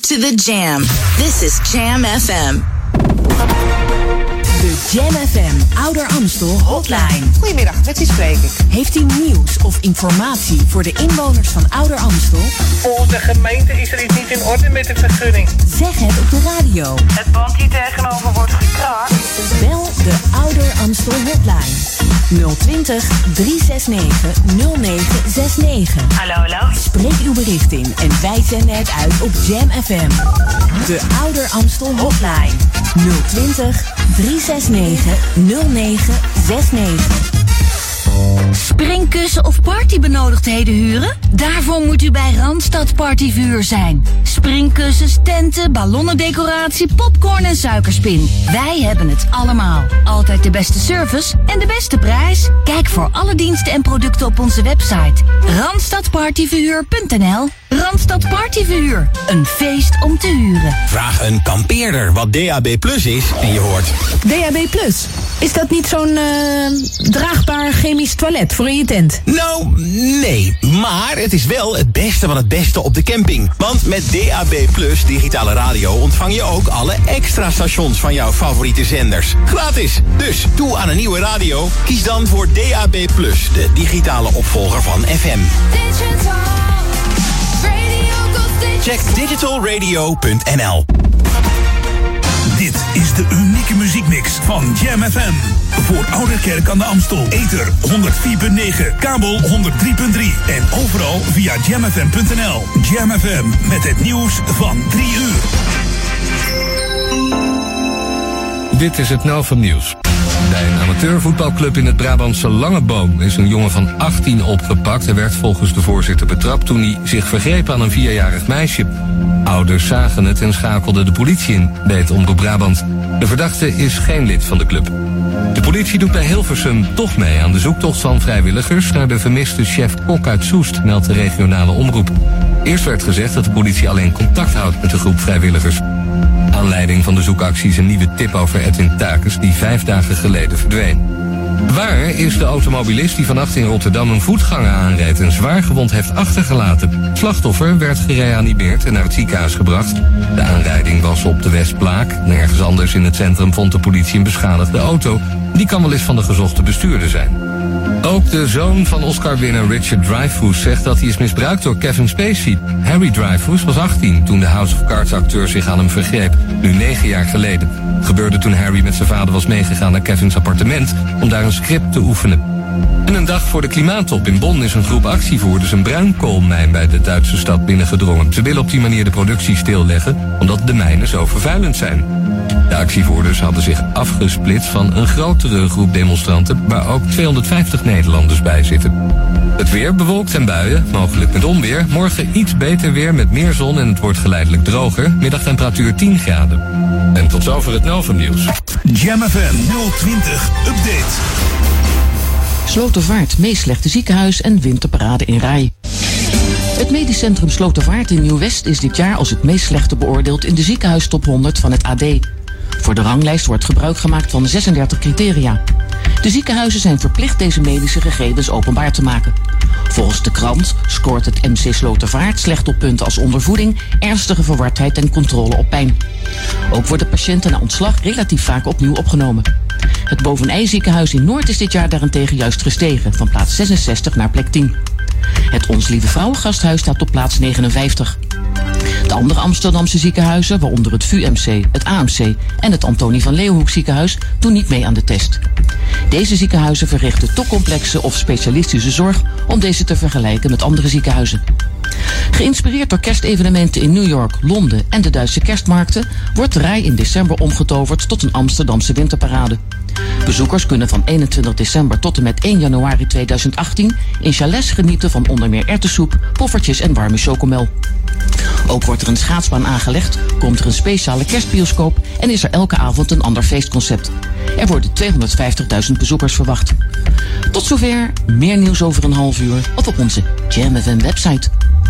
To the Jam. This is Jam FM. De Jam FM Ouder Amstel Hotline. Goedemiddag, met wie spreek ik? Heeft u nieuws of informatie voor de inwoners van Ouder Amstel? Volgens de gemeente is er iets niet in orde met de vergunning. Zeg het op de radio. Het hier tegenover wordt gekraakt. Bel de Ouder Amstel Hotline. 020 369 0969. Hallo, hallo. Spreek uw bericht in en wij zenden het uit op Jam FM. De Ouder Amstel Hotline. 020 369 0969. Springkussen of partybenodigdheden huren? Daarvoor moet u bij Randstad Partyvuur zijn. Springkussens, tenten, ballonnendecoratie, popcorn en suikerspin. Wij hebben het allemaal. Altijd de beste service en de beste prijs. Kijk voor alle diensten en producten op onze website. Randstadpartyverhuur.nl Randstad Partyverhuur. Een feest om te huren. Vraag een kampeerder wat DAB Plus is en je hoort... DAB Plus. Is dat niet zo'n eh, draagbaar chemisch toilet voor in je tent? Nou, nee. Maar het is wel het beste van het beste op de camping. Want met DAB Plus digitale radio ontvang je ook alle extra stations van jouw favoriete zenders. Gratis. Dus toe aan een nieuwe radio. Kies dan voor DAB Plus, de digitale opvolger van FM. Check digitalradio.nl Dit is de unieke muziekmix van Jam FM. Voor Ouderkerk aan de Amstel. Ether 104.9, kabel 103.3 en overal via jamfm.nl. Jam FM met het nieuws van 3 uur. Dit is het Novum Nieuws. Bij een amateurvoetbalclub in het Brabantse Langeboom is een jongen van 18 opgepakt. Hij werd volgens de voorzitter betrapt toen hij zich vergreep aan een vierjarig meisje. Ouders zagen het en schakelden de politie in, weet Omroep Brabant. De verdachte is geen lid van de club. De politie doet bij Hilversum toch mee aan de zoektocht van vrijwilligers naar de vermiste chef Kok uit Soest, meldt de regionale omroep. Eerst werd gezegd dat de politie alleen contact houdt met de groep vrijwilligers. Aanleiding van de zoekactie is een nieuwe tip over Edwin Takers die vijf dagen geleden verdween. Waar is de automobilist die vannacht in Rotterdam een voetganger aanreed en zwaar gewond heeft achtergelaten? Slachtoffer werd gereanimeerd en naar het ziekenhuis gebracht. De aanrijding was op de Westplaak. Nergens anders in het centrum vond de politie een beschadigde auto. Die kan wel eens van de gezochte bestuurder zijn. Ook de zoon van Oscar-winnaar Richard Dreyfuss zegt dat hij is misbruikt door Kevin Spacey. Harry Dreyfuss was 18 toen de House of Cards acteur zich aan hem vergreep, nu 9 jaar geleden. Gebeurde toen Harry met zijn vader was meegegaan naar Kevins appartement om daar een script te oefenen. En een dag voor de klimaattop in Bonn is een groep actievoerders een bruinkoolmijn bij de Duitse stad binnengedrongen. Ze willen op die manier de productie stilleggen, omdat de mijnen zo vervuilend zijn. De actievoerders hadden zich afgesplitst van een grotere groep demonstranten, waar ook 250 Nederlanders bij zitten. Het weer bewolkt en buien, mogelijk met onweer. Morgen iets beter weer met meer zon en het wordt geleidelijk droger. Middagtemperatuur 10 graden. En tot zover het Novum nieuws. Jam FM 020 Update. Slotervaart, meest slechte ziekenhuis en winterparade in Rij. Het medisch centrum Slotervaart in Nieuw-West is dit jaar als het meest slechte beoordeeld in de ziekenhuistop 100 van het AD. Voor de ranglijst wordt gebruik gemaakt van 36 criteria. De ziekenhuizen zijn verplicht deze medische gegevens openbaar te maken. Volgens de krant scoort het MC Slotervaart slecht op punten als ondervoeding, ernstige verwardheid en controle op pijn. Ook worden patiënten na ontslag relatief vaak opnieuw opgenomen. Het Bovenij ziekenhuis in Noord is dit jaar daarentegen juist gestegen, van plaats 66 naar plek 10. Het Ons Lieve Vrouwengasthuis staat op plaats 59. De andere Amsterdamse ziekenhuizen, waaronder het VUMC, het AMC en het Antonie van Leeuwenhoek ziekenhuis, doen niet mee aan de test. Deze ziekenhuizen verrichten te complexe of specialistische zorg om deze te vergelijken met andere ziekenhuizen. Geïnspireerd door kerstevenementen in New York, Londen en de Duitse kerstmarkten wordt de rij in december omgetoverd tot een Amsterdamse winterparade. Bezoekers kunnen van 21 december tot en met 1 januari 2018 in chalets genieten van onder meer erwtensoep, poffertjes en warme chocomel. Ook wordt er een schaatsbaan aangelegd, komt er een speciale kerstbioscoop en is er elke avond een ander feestconcept. Er worden 250.000 bezoekers verwacht. Tot zover, meer nieuws over een half uur of op onze Jam FM website.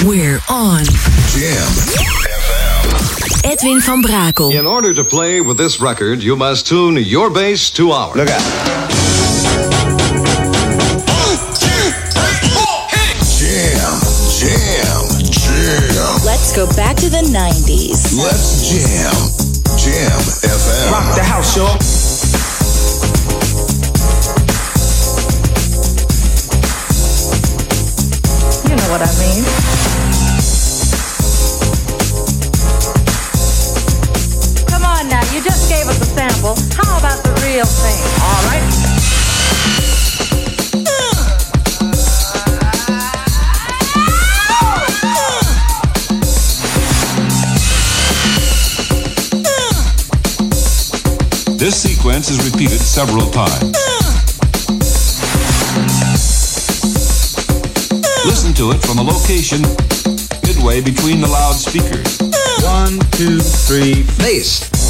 We're on. Jam. Edwin van Brakel. In order to play with this record, you must tune your bass to ours. Look out. Jam, jam, jam. Let's go back to the 90s. Let's jam. Jam FM. Rock the house, y'all. You know what I mean. Us. How about the real thing? All right. This sequence is repeated several times. Listen to it from a location midway between the loudspeakers. One, two, three, bass.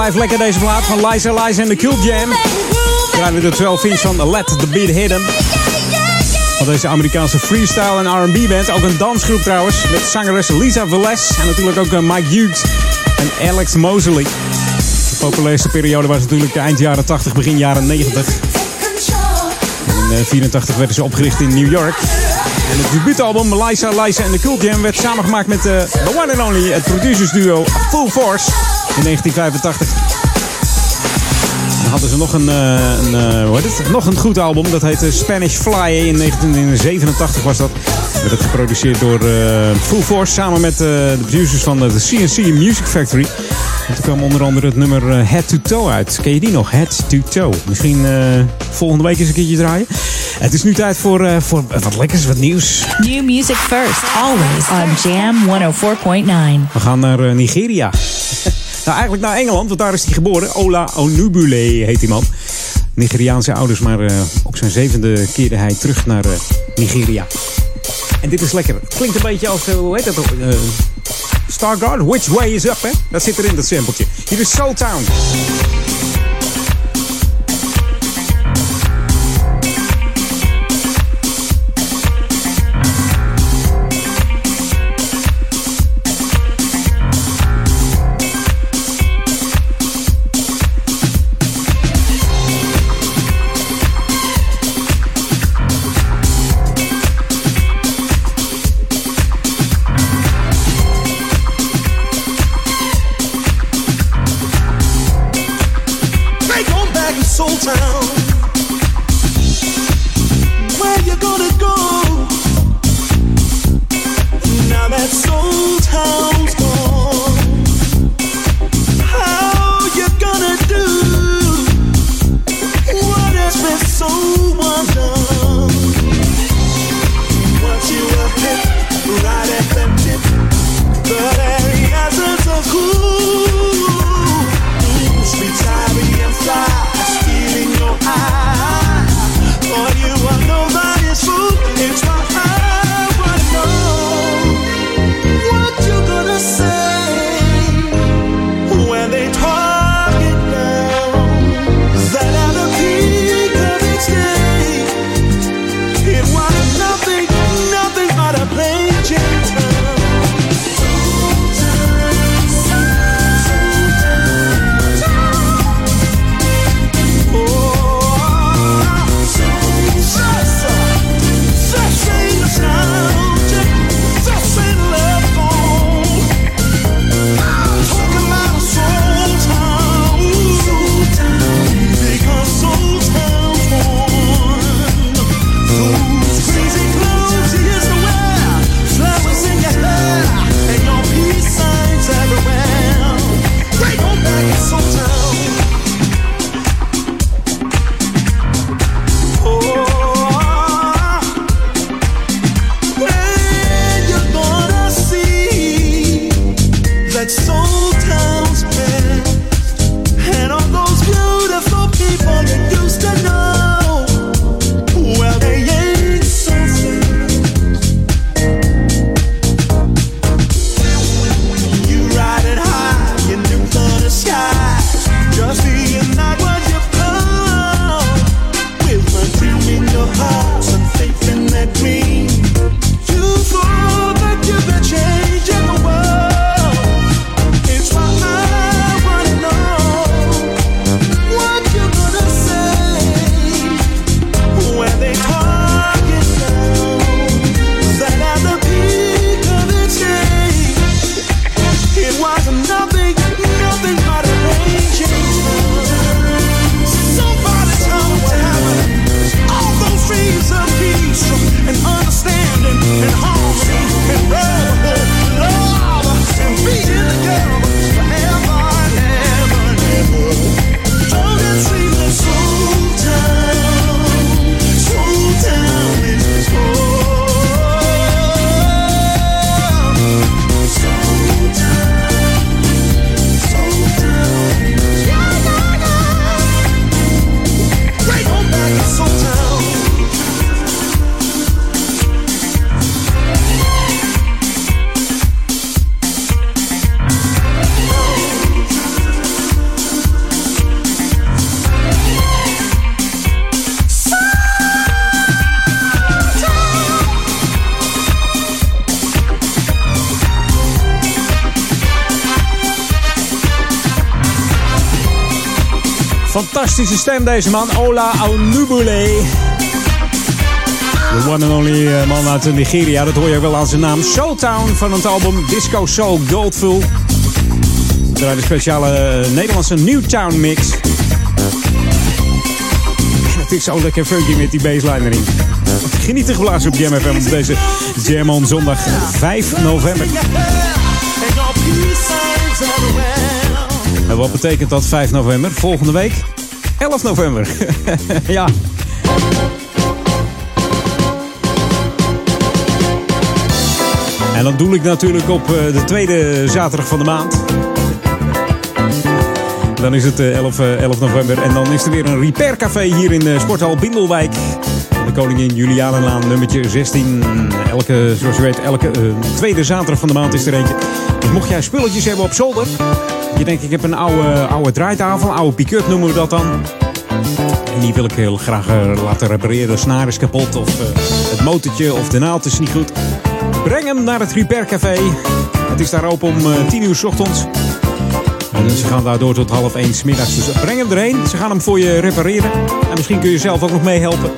Blijft lekker deze plaat van Liza Liza en de Cool Jam. Draaien we de 12 inch van Let the Beat Hit 'em. Van deze Amerikaanse freestyle en R&B band. Ook een dansgroep trouwens. Met zangeres Lisa Velez. En natuurlijk ook eh, Mike Hughes en Alex Mosley. De populairste periode was natuurlijk eind jaren 80, begin jaren 90. In 1984 werden ze opgericht in New York. En het debuutalbum Liza, Liza en de Cool Jam werd samengemaakt met de the one and only, het producersduo Full Force in 1985. Dan hadden ze nog een, eh, een, eh, hoe heet het? nog een goed album, dat heette Spanish Fly. In 1987 was dat. Werd het geproduceerd door eh, Full Force samen met de producers van de CNC Music Factory. En toen kwam onder andere het nummer Head to Toe uit. Ken je die nog? Head to Toe. Misschien volgende week eens een keertje draaien. Het is nu tijd voor, voor wat lekkers, wat nieuws. New music first, always on Jam 104.9. We gaan naar Nigeria. Nou, eigenlijk naar Engeland, want daar is hij geboren. Ola Onubule heet die man. Nigeriaanse ouders, maar uh, op zijn zevende keerde hij terug naar uh, Nigeria. En dit is lekker. Klinkt een beetje als, uh, hoe heet dat? Stargard? Which way is up, hè? Dat zit erin, dat sampletje. Hier is Soul Town. Stem deze man, Ola Onubule. De one and only eh, man uit Nigeria, dat hoor je ook wel aan zijn naam. Showtown van het album Disco Soul Goldful. Draaien de speciale eh, Nederlandse Newtown mix. Het is zo lekker funky met die bassline erin. Geniet geblazen op Jam FM op deze Jam on zondag 5 november. En wat betekent dat 5 november? Volgende week 11 november. ja. En dan doe ik natuurlijk op eh, de tweede zaterdag van de maand. Dan is het eh, 11, eh, 11 november. En dan is er weer een repair café hier in eh, Sporthal Bindelwijk. De Koningin Julianenlaan, nummertje 16. Elke, zoals je weet, elke eh, tweede zaterdag van de maand is er eentje. Dus mocht jij spulletjes hebben op zolder. Je denkt, ik heb een oude, oude draaitafel, oude pick-up noemen we dat dan. En die wil ik heel graag eh, laten repareren. De snaar is kapot of eh, het motortje of de naald is niet goed. Breng hem naar het Repair Café. Het is daar open om eh, 10 uur 's ochtends. En ze gaan daar door tot half 1 's middags. Dus breng hem erheen. Ze gaan hem voor je repareren. En misschien kun je zelf ook nog meehelpen.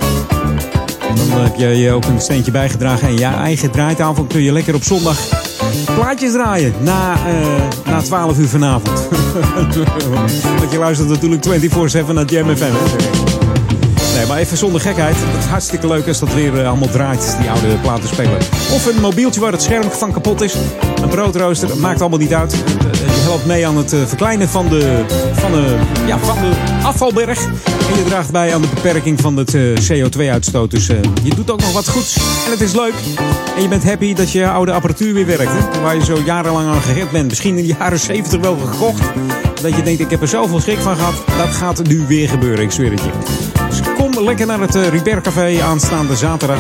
Dan heb je je ook een steentje bijgedragen. En je eigen draaitafel kun je lekker op zondag plaatjes draaien. Na, eh, na 12 uur vanavond. Want je luistert natuurlijk 24-7 naar Jam FM. Nee, maar even zonder gekheid. Het is hartstikke leuk als dat weer eh, allemaal draait, die oude platenspeler. Of een mobieltje waar het scherm van kapot is. Een broodrooster, dat maakt allemaal niet uit. Eh, mee aan het eh, verkleinen van de, van, de, ja, van de afvalberg. En je draagt bij aan de beperking van het eh, CO2-uitstoot. Dus eh, je doet ook nog wat goeds. En het is leuk. En je bent happy dat je oude apparatuur weer werkt. Hè? Waar je zo jarenlang aan gered bent. Misschien in de jaren 70 wel gekocht. Dat je denkt, ik heb er zoveel schrik van gehad. Dat gaat nu weer gebeuren, ik zweer het je. Dus kom lekker naar het Repair Café aanstaande zaterdag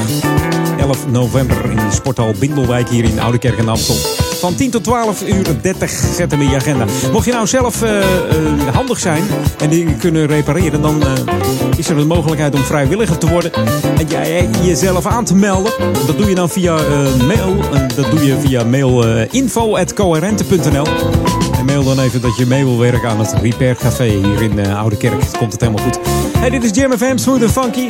11 november in Sporthal Bindelwijk hier in Oudekerk en Amstel. Van 10 tot 12 uur 30 zet hem in je agenda. Mocht je nou zelf eh, eh, handig zijn en dingen kunnen repareren, dan eh, is er een mogelijkheid om vrijwilliger te worden. En jij jezelf aan te melden. Dat doe je dan via mail. Dat doe je via mail info.coherente.nl. En mail dan even dat je mee wil werken aan het Repair Café hier in Oude Kerk. Komt het helemaal goed. Hey, dit is Jam FM, Smooth and Funky.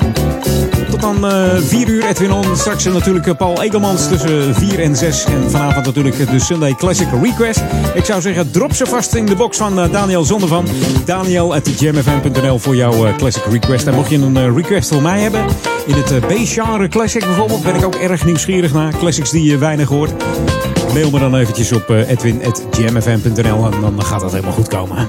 Dan uh, 4 uur Edwin On. Straks natuurlijk Paul Egelmans tussen 4 en 6. En vanavond natuurlijk de Sunday Classic Request. Ik zou zeggen, drop ze vast in de box van Daniel Zondervan. Daniel at jamfm.nl voor jouw Classic Request. En mocht je een request voor mij hebben, in het B-genre Classic bijvoorbeeld, ben ik ook erg nieuwsgierig naar. Classics die je weinig hoort. Mail me dan eventjes op edwin.jamfm.nl en dan gaat dat helemaal goed komen.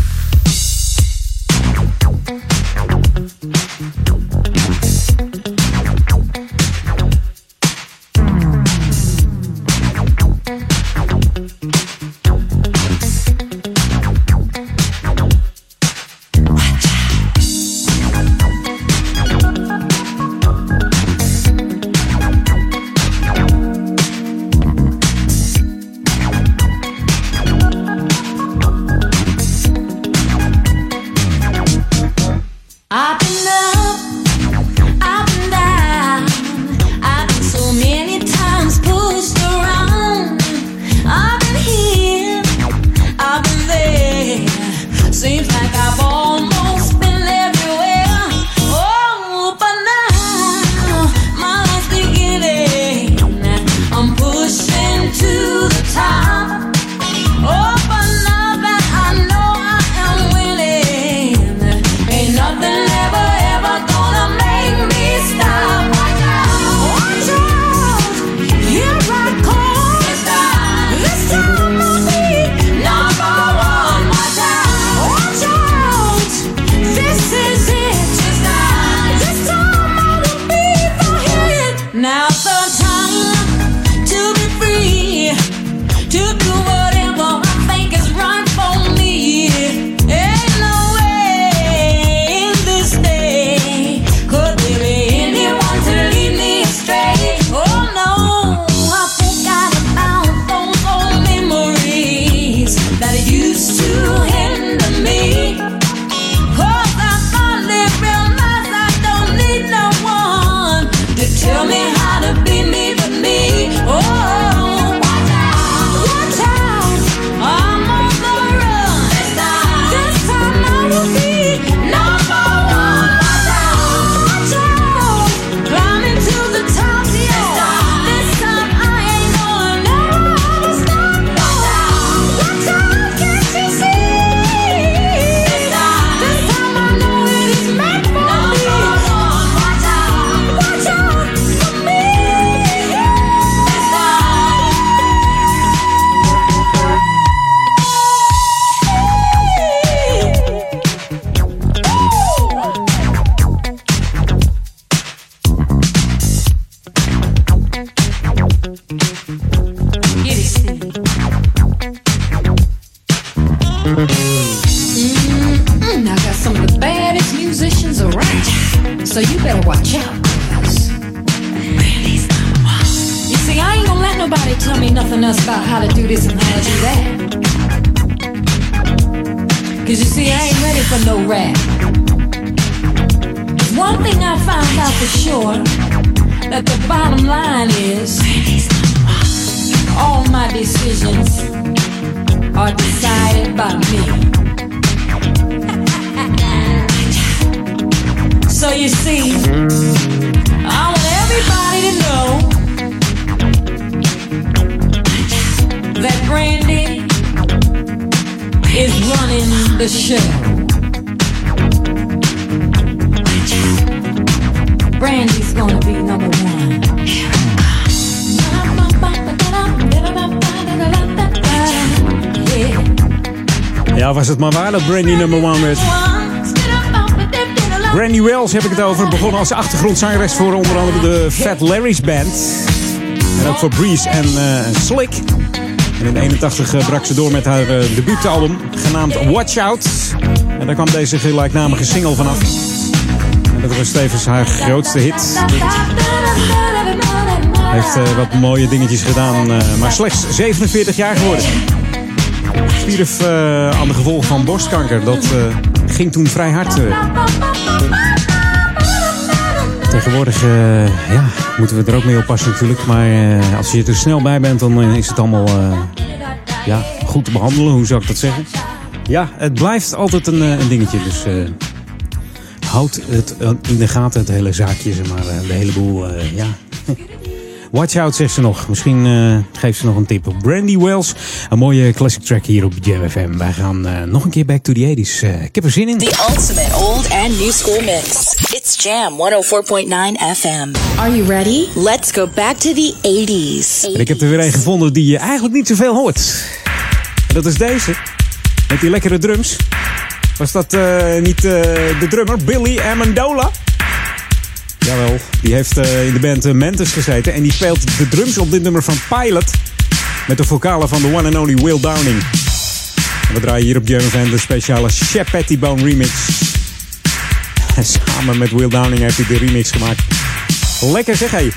Het maar waar dat Brandy number one werd. Brandy Wells heb ik het over. Begon als achtergrondzangeres voor onder andere de Fat Larry's Band. En ook voor Breeze en eh, Slick. En in 81 eh, brak ze door met haar eh, debuutalbum genaamd Watch Out. En daar kwam deze gelijknamige single vanaf. En dat was tevens haar grootste hit. Heeft wat mooie dingetjes gedaan, maar slechts 47 jaar geworden. Stierf eh, aan de gevolgen van borstkanker. Dat eh, ging toen vrij hard. eh. Tegenwoordig ja, moeten we er ook mee oppassen natuurlijk. Maar als je er snel bij bent, dan is het allemaal ja, goed te behandelen. Hoe zou ik dat zeggen? Ja, het blijft altijd een, een dingetje. Dus houd het in de gaten, het hele zaakje. Zeg maar, de hele boel, ja. Watch out, zegt ze nog. Misschien eh, geeft ze nog een tip. Brandy Wells, een mooie classic track hier op Jam FM. Wij gaan eh, nog een keer back to the 80s. Eh, ik heb er zin in. The ultimate old and new school mix. It's Jam 104.9 FM. Are you ready? Let's go back to the 80s. En ik heb er weer een gevonden die je eigenlijk niet zoveel hoort. En dat is deze. Met die lekkere drums. Was dat eh, niet eh, de drummer Billy Amendola? Jawel, die heeft eh, in de band uh, Mantis gezeten. En die speelt de drums op dit nummer van Pilot. Met de vocalen van de one and only Will Downing. En we draaien hier op Van de speciale Shep Pettibone remix. En samen met Will Downing heeft hij de remix gemaakt. Lekker zeg hé.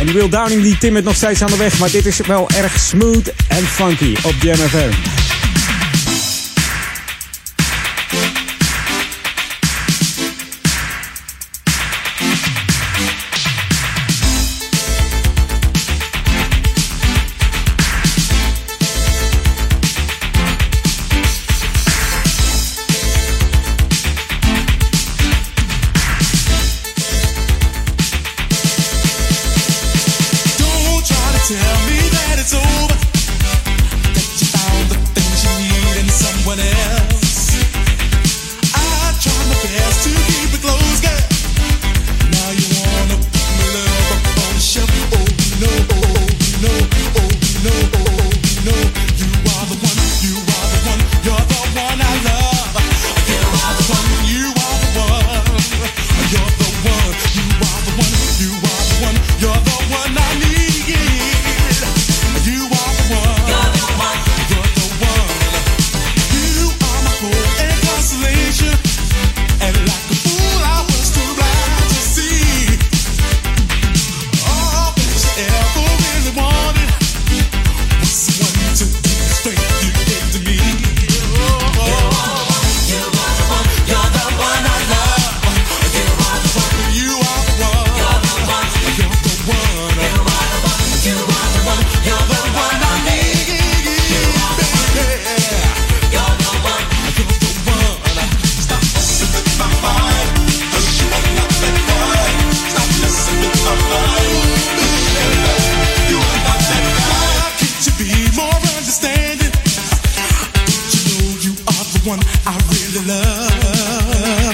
En Will Downing die timmert nog steeds aan de weg. Maar dit is wel erg smooth en funky op Jam one I really love?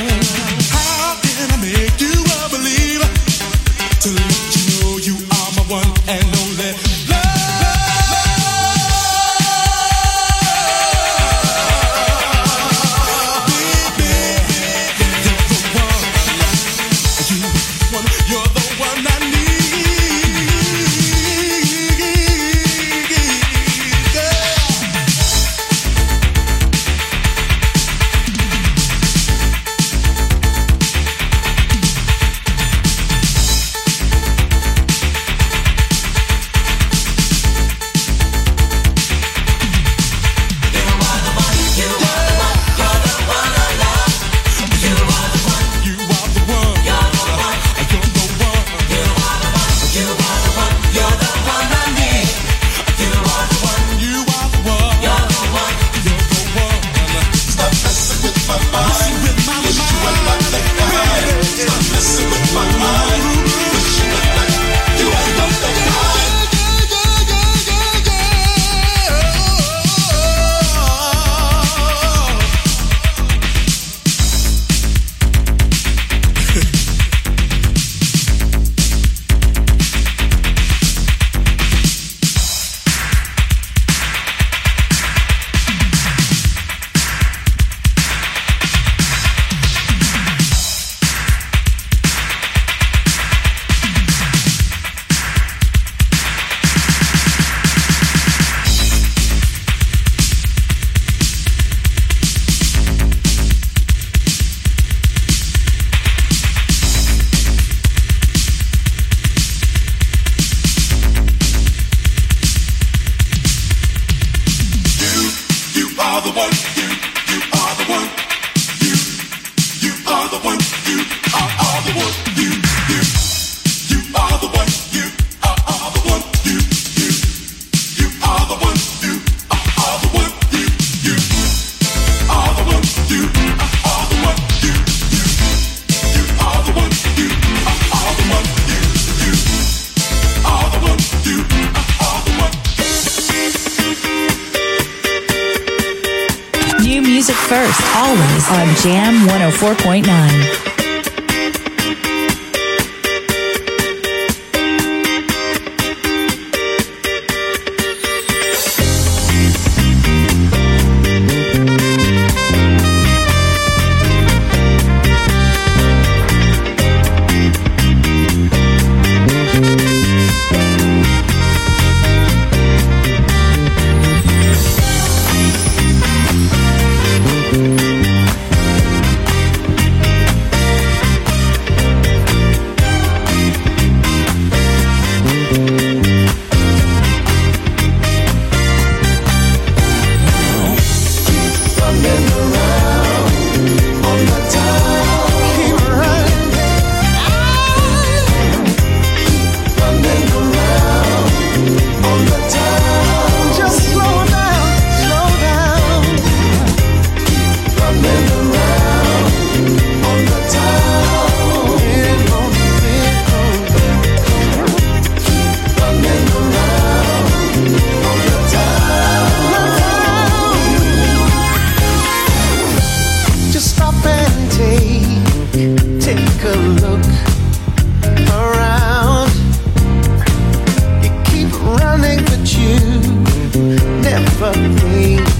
never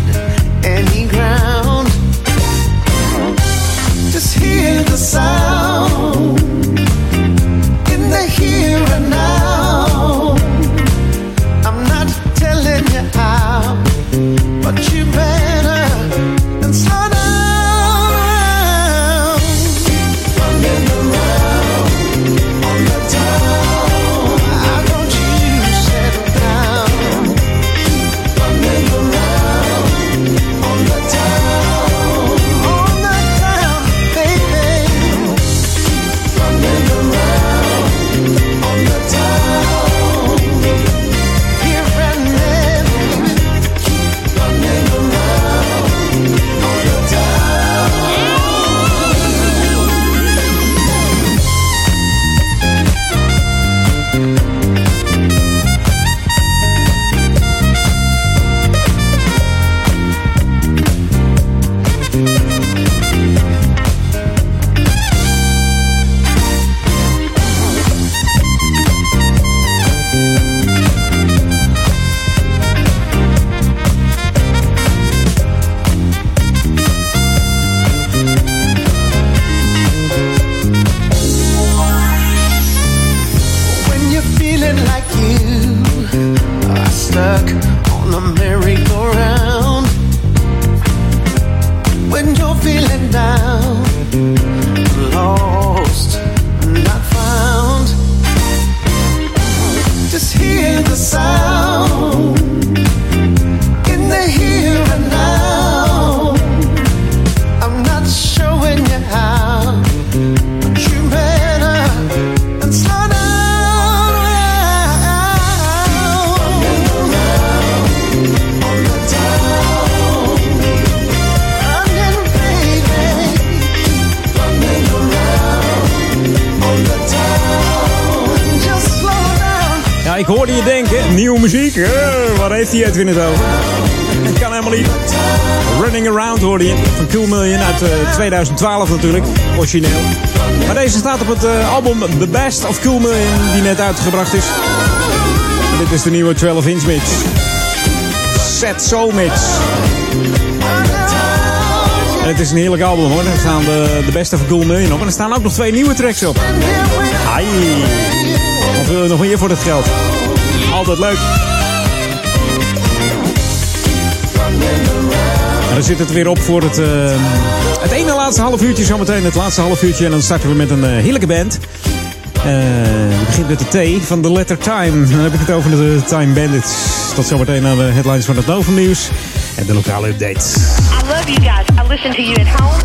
hij Edwin het over? Dat kan helemaal niet. Running Around hoorde je van Cool Million uit eh, 2012 natuurlijk, origineel. Maar deze staat op het eh, album The Best of Cool Million die net uitgebracht is. Dit is de nieuwe 12-inch mix. Set Soul Mix. Het is een heerlijk album hoor. Er staan de, de beste van Cool Million op. En er staan ook nog twee nieuwe tracks op. Hai. Wat wil je nog meer voor het geld? Altijd leuk. Dan zit het weer op voor het, eh, het ene laatste half uurtje. Zometeen het laatste half uurtje. En dan starten we met een eh, heerlijke band. Eh, het begint met de T van The Letter Time. Dan heb ik het over de Time Bandits. Tot zometeen naar de headlines van het Novum Nieuws. En de lokale update. I love you guys. I listen to you at home,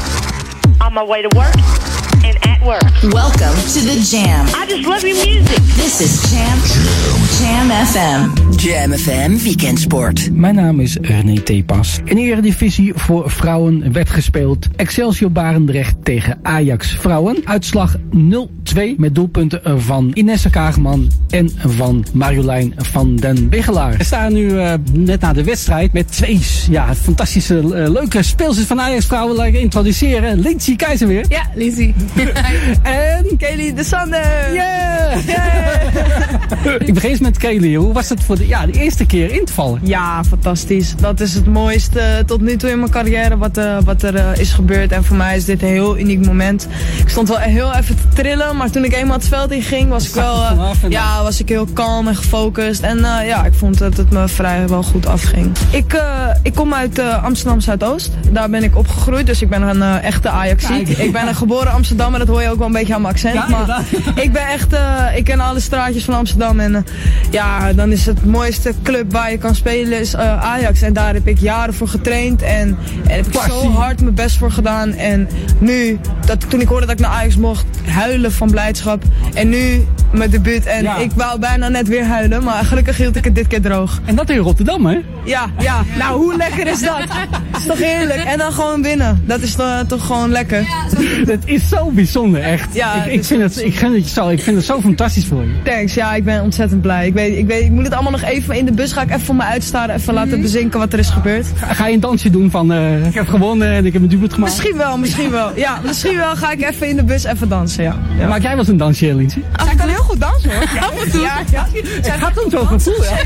on my way to work, and at work. Welcome to the Jam. I just love your music. This is Jam. Jam FM. Jam FM Weekendsport. Mijn naam is René Tepas. In de Eredivisie voor vrouwen werd gespeeld Excelsior Barendrecht tegen Ajax Vrouwen. Uitslag 0-2 met doelpunten van Inessa Kaagman en van Marjolein van den Bigelaar. We staan nu eh, net na de wedstrijd met twee ja, fantastische, eh, leuke speelsters van Ajax Vrouwen. Laat ik introduceren. Lindsay Keizer weer. Ja, Lizzie. en Kelly de Sander. Yeah! ik begin eens met Kelly. Hoe was het voor de, ja, de eerste keer in te vallen? Ja, fantastisch. Dat is het mooiste tot nu toe in mijn carrière wat, eh, wat er is gebeurd. En voor mij is dit een heel uniek moment. Ik stond wel heel even te trillen, maar toen ik eenmaal het veld in ging, was ik wel eh, ja, was ik heel kalm en gefocust. En ja, ik vond dat het me vrij wel goed afging. Ik, ik kom uit Amsterdam Zuidoost. Daar ben ik opgegroeid, dus ik ben een echte Ajaxiet. Ik ben een geboren Amsterdam en dat hoor je ook wel een beetje aan mijn accent. maar ik ben echt, ik ken alle straatjes van Amsterdam en ja, dan is het mooiste club waar je kan spelen is uh, Ajax. En daar heb ik jaren voor getraind en, en heb ik zo hard mijn best voor gedaan. En nu, dat, toen ik hoorde dat ik naar Ajax mocht, huilen van blijdschap. En nu mijn debuut en ik wou bijna net weer huilen, maar gelukkig hield ik het dit keer droog. En dat in Rotterdam, hè? Ja, ja. Nou, hoe lekker is dat? Dat is toch heerlijk? En dan gewoon winnen. Dat is toch, toch gewoon lekker. Dat is zo bijzonder, echt. Ja, ik, ik, vind het, ik, vind het zo, ik vind het zo fantastisch voor je. Thanks, ja, ik ben ontzettend blij. Ik, weet, ik, weet, ik moet het allemaal nog even in de bus ga ik even voor me uitstaren, even laten Mhm. bezinken wat er is gebeurd. Ga, ga je een dansje doen van uh, ik heb gewonnen en ik heb een debuut gemaakt? Misschien wel, misschien wel. Ja, misschien wel ga ik even in de bus even dansen, ja. ja. Maak jij wel eens een dansje, Lindsay? Zij kan heel goed dansen hoor. Ja, af en toe. Ja, ja. Het gaat zo gevoel, ja.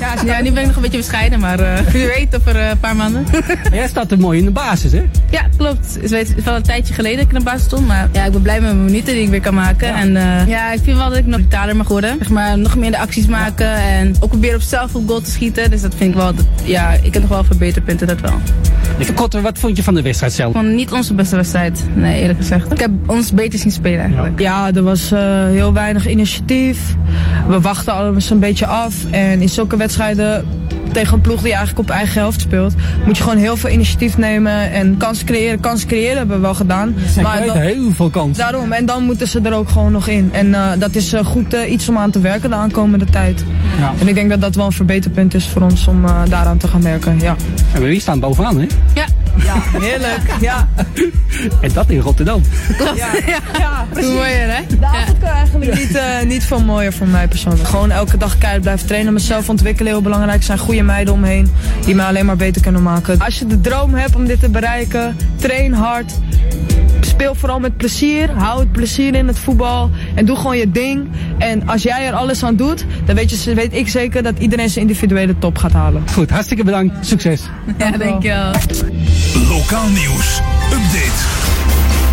Ja, ja, nu ben ik nog een beetje bescheiden, maar uh, wie weet over uh, een paar maanden. Maar jij staat er mooi in de basis, hè? Ja, klopt. Het is wel een tijdje geleden dat ik in de basis stond, maar ja, ik ben blij met mijn minuten die ik weer kan maken. Ja. En uh, ja, ik vind wel dat ik nog brutaler mag worden. Zeg maar, nog meer de acties maken en ook proberen op zelf op goal te schieten. Dus dat vind ik wel, dat, ja, ik heb nog wel verbeterpunten, dat wel. Kort, wat vond je van de wedstrijd zelf? Gewoon niet onze beste wedstrijd, nee eerlijk gezegd. Ik heb ons beter zien spelen eigenlijk. Ja, er was heel weinig initiatief. We wachten alles een beetje af. En in zulke wedstrijden tegen een ploeg die eigenlijk op eigen helft speelt, moet je gewoon heel veel initiatief nemen en kansen creëren. Kansen creëren hebben we wel gedaan. Ze maar dan, heel veel kansen. Daarom, en dan moeten ze er ook gewoon nog in. En uh, dat is uh, goed uh, iets om aan te werken de aankomende tijd. Ja. En ik denk dat dat wel een verbeterpunt is voor ons om daaraan te gaan werken. Ja. En wie staan bovenaan, hè? Ja. Ja, heerlijk. Ja. en dat in Rotterdam. Ja, ja, ja precies. Mooier, hè? De avond kan eigenlijk niet, uh, niet veel mooier voor mij persoonlijk. Gewoon elke dag keihard blijven trainen, mezelf ontwikkelen, heel belangrijk. Er zijn goede meiden omheen die me alleen maar beter kunnen maken. Als je de droom hebt om dit te bereiken, train hard. Speel vooral met plezier. Hou het plezier in het voetbal. En doe gewoon je ding. En als jij er alles aan doet, dan weet, je, weet ik zeker dat iedereen zijn individuele top gaat halen. Goed, hartstikke bedankt. Succes. Ja, dankjewel. Lokaal nieuws. Update.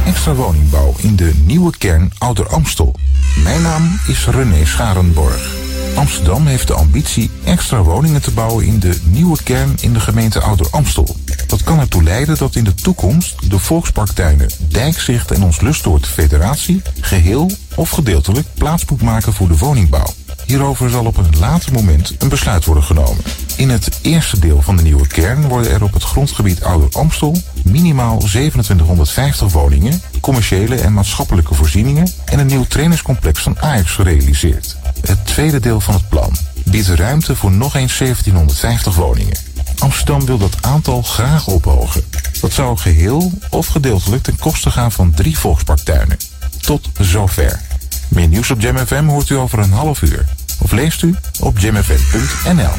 Extra woningbouw in de nieuwe kern Ouder Amstel. Mijn naam is René Scharenborg. Amsterdam heeft de ambitie extra woningen te bouwen in de nieuwe kern in de gemeente Ouder Amstel. Dat kan ertoe leiden dat in de toekomst de volksparktuinen Dijkzicht en Ons Lustoord Federatie geheel of gedeeltelijk plaats moet maken voor de woningbouw. Hierover zal op een later moment een besluit worden genomen. In het eerste deel van de nieuwe kern worden er op het grondgebied Ouder Amstel minimaal 2750 woningen, commerciële en maatschappelijke voorzieningen en een nieuw trainingscomplex van Ajax gerealiseerd. Het tweede deel van het plan biedt ruimte voor nog eens 1750 woningen. Amsterdam wil dat aantal graag ophogen. Dat zou geheel of gedeeltelijk ten koste gaan van drie volksparktuinen. Tot zover. Meer nieuws op Jam FM hoort u over een half uur. Of leest u op jamfm.nl.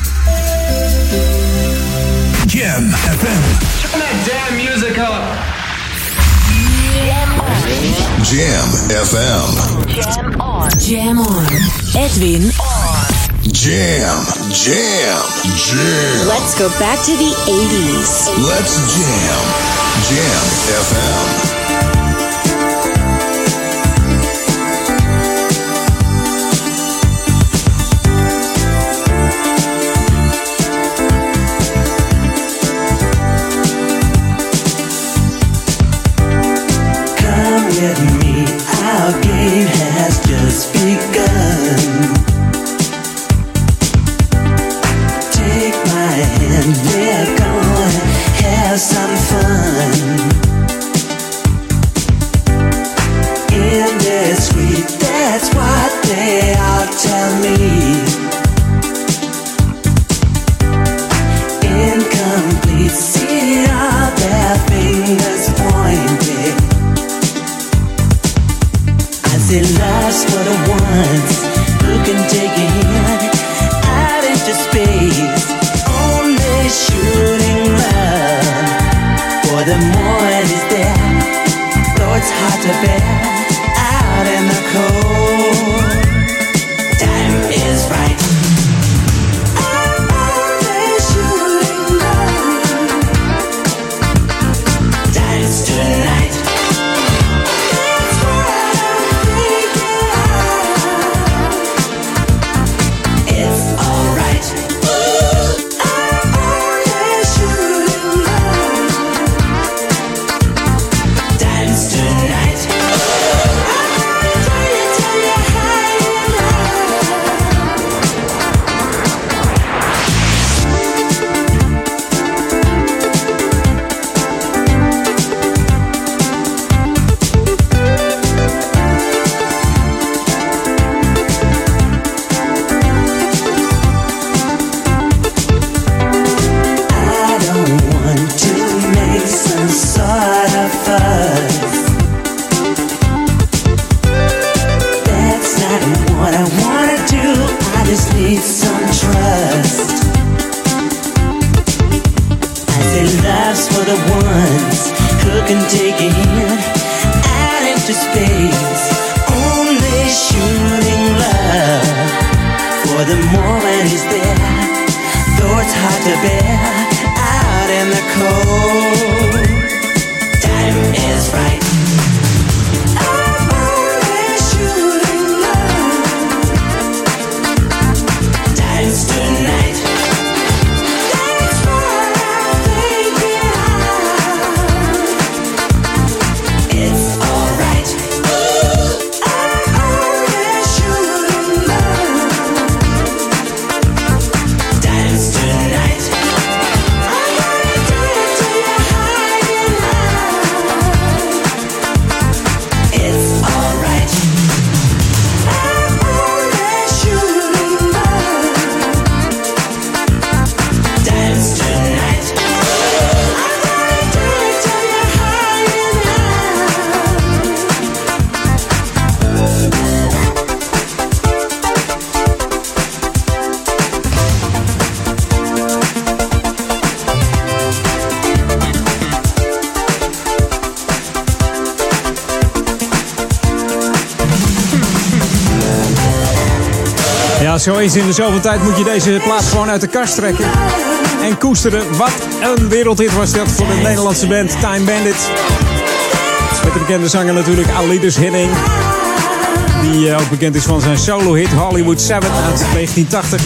Jam FM. Turn that damn music up. Jam FM. Jam on. Jam on. Edwin on. Jam, jam, jam. Let's go back to the 80s. Let's jam. Jam FM. again. Zo eens in de zoveel tijd moet je deze plaat gewoon uit de kast trekken. En koesteren. Wat een wereldhit was dat voor de Nederlandse band Time Bandit. Met de bekende zanger natuurlijk Alidus Hidding. Die eh, ook bekend is van zijn solo-hit Hollywood 7 uit 1980.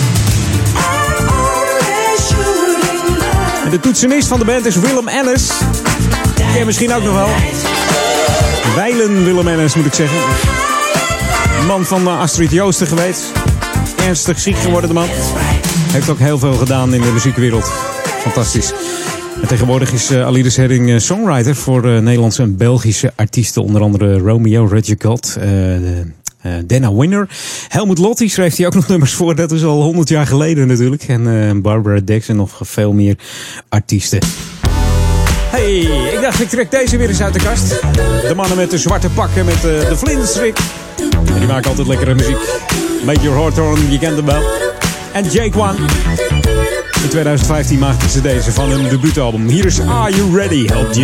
En de toetsenist van de band is Willem Ellis. Ken misschien ook nog wel. Weilen Willem Ellis moet ik zeggen. Man van eh, Astrid Joosten geweest. Ernstig ziek geworden de man. Heeft ook heel veel gedaan in de muziekwereld. Fantastisch. En tegenwoordig is uh, Alides Herring eh, songwriter voor eh, Nederlandse en Belgische artiesten. Onder andere Romeo Redgecott, uh, Dana Winner. Helmut Lotti schreef hij ook nog nummers voor. Dat is al 100 jaar geleden natuurlijk. En Barbara Dex en nog veel meer artiesten. Hey, ik dacht ik trek deze weer eens uit de kast. De mannen met de zwarte pakken met de vlindersrik. En die maken altijd lekkere muziek. Make Your Heart On, je kent hem wel. En Jake One. In 2015 maakten ze deze van hun debuutalbum. Hier is Are You Ready? Help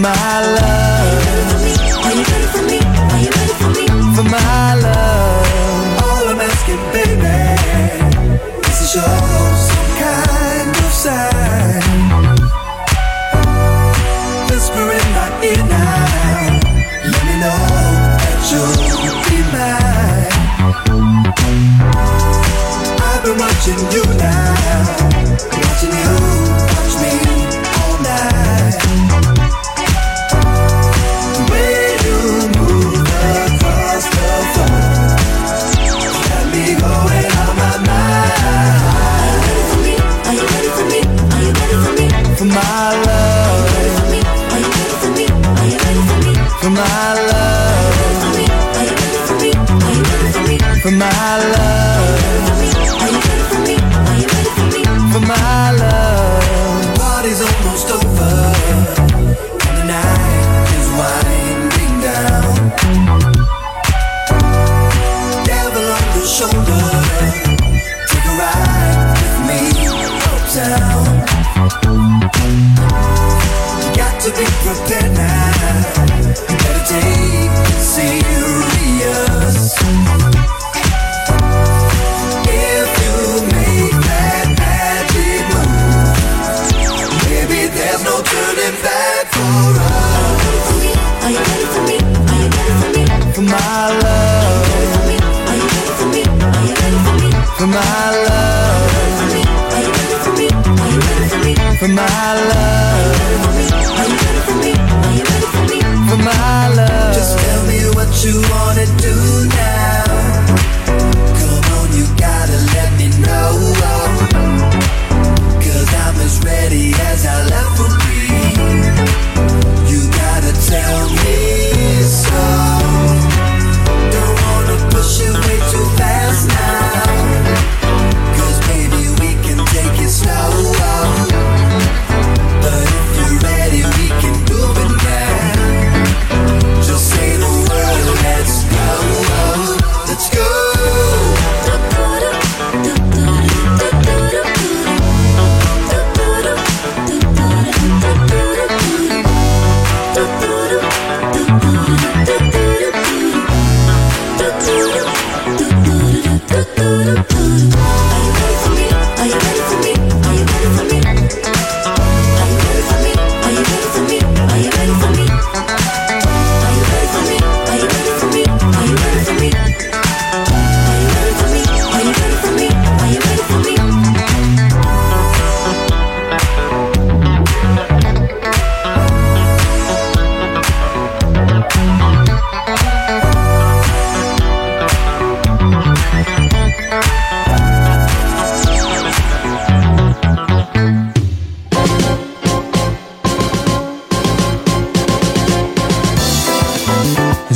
my love.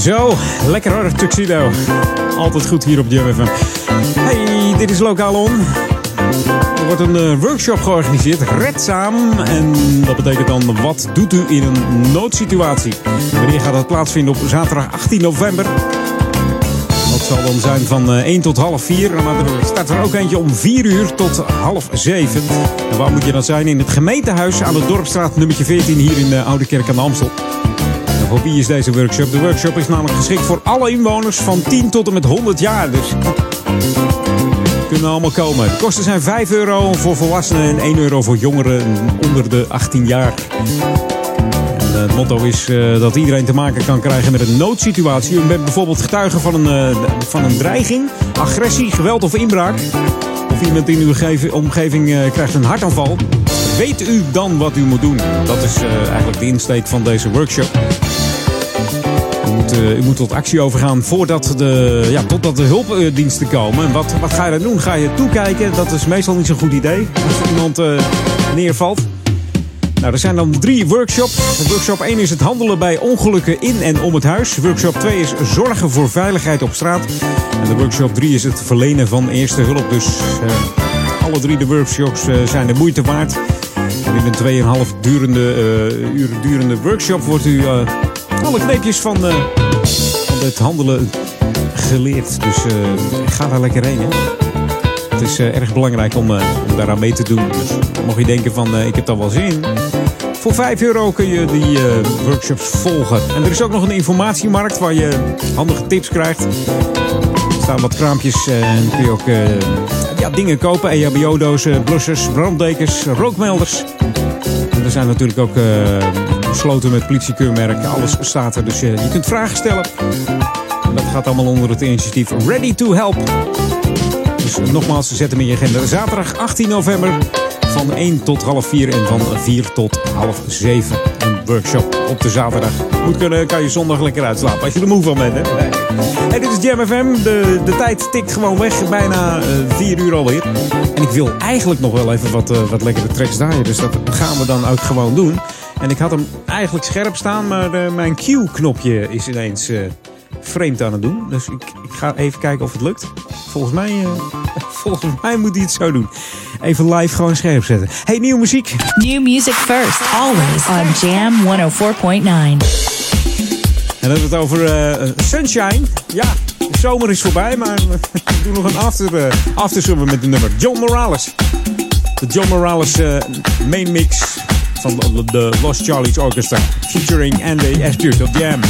Zo, lekker hoor, Tuxedo. Altijd goed hier op Jam FM. Hey, dit is Lokaal On. Er wordt een eh, workshop georganiseerd, redzaam. En dat betekent dan, wat doet u in een noodsituatie? Wanneer gaat dat plaatsvinden? Op zaterdag 18 november. Dat zal dan zijn van eh, 1 tot half 4. Maar er staat er ook eentje om 4 uur tot half 7. En waar moet je dan zijn? In het gemeentehuis aan de Dorpstraat nummertje 14 hier in de Oude Kerk aan de Amstel. Voor wie is deze workshop? De workshop is namelijk geschikt voor alle inwoners van 10 tot en met 100 jaar. Dus kunnen allemaal komen. De kosten zijn 5 euro voor volwassenen en 1 euro voor jongeren onder de 18 jaar. En het motto is eh, dat iedereen te maken kan krijgen met een noodsituatie. U bent bijvoorbeeld getuige van een, eh, van een dreiging, agressie, geweld of inbraak. Of iemand in uw omgeving eh, krijgt een hartaanval. Weet u dan wat u moet doen? Dat is eh, eigenlijk de insteek van deze workshop. U moet, eh, u moet tot actie overgaan voordat de, ja, totdat de hulpdiensten komen. En wat, wat ga je dan doen? Ga je toekijken? Dat is meestal niet zo'n goed idee. Als er iemand eh, neervalt. Nou, er zijn dan drie workshops. Workshop 1 is het handelen bij ongelukken in en om het huis. Workshop 2 is zorgen voor veiligheid op straat. En de workshop 3 is het verlenen van eerste hulp. Dus eh, alle drie de workshops zijn de moeite waard. En in een 2,5 durende, uur durende workshop wordt u alle kneepjes van, eh, van het handelen geleerd. Dus eh, ga daar lekker heen. Hè? Het is eh, erg belangrijk om, om daaraan mee te doen. Dus mocht je denken van ik heb daar wel zin in. Voor 5 euro kun je die workshops volgen. En er is ook nog een informatiemarkt waar je handige tips krijgt. Er staan wat kraampjes en kun je ook ja, dingen kopen. EHBO-dozen, blussers, branddekens, rookmelders. En er zijn natuurlijk ook eh sloten met politiekeurmerk. Alles staat er, dus eh, je kunt vragen stellen. En dat gaat allemaal onder het initiatief Ready to Help. Dus eh, nogmaals, zet hem in je agenda. Zaterdag 18 november van 1 tot half 4 en van 4 tot half 7. Een workshop op de zaterdag. Moet kunnen, kan je zondag lekker uitslapen als je er moe van bent. Hè? Hey, dit is Jam FM. De, de tijd tikt gewoon weg. Bijna eh 4 uur alweer. En ik wil eigenlijk nog wel even wat, eh, wat lekkere tracks draaien. Dus dat gaan we dan ook gewoon doen. En ik had hem eigenlijk scherp staan, maar eh, mijn Q-knopje is ineens eh, vreemd aan het doen. Dus ik, ik ga even kijken of het lukt. Volgens mij, eh, volgens mij moet hij het zo doen. Even live gewoon scherp zetten. Hey, nieuwe muziek. New music first, always on Jam 104.9. En dan hebben we het over Sunshine. Ja, de zomer is voorbij, maar we doen nog een after, aftersummer met de nummer. John Morales. De John Morales uh, main mix van de, de Los Charlies Orchestra. Featuring Andy Astute op Jam.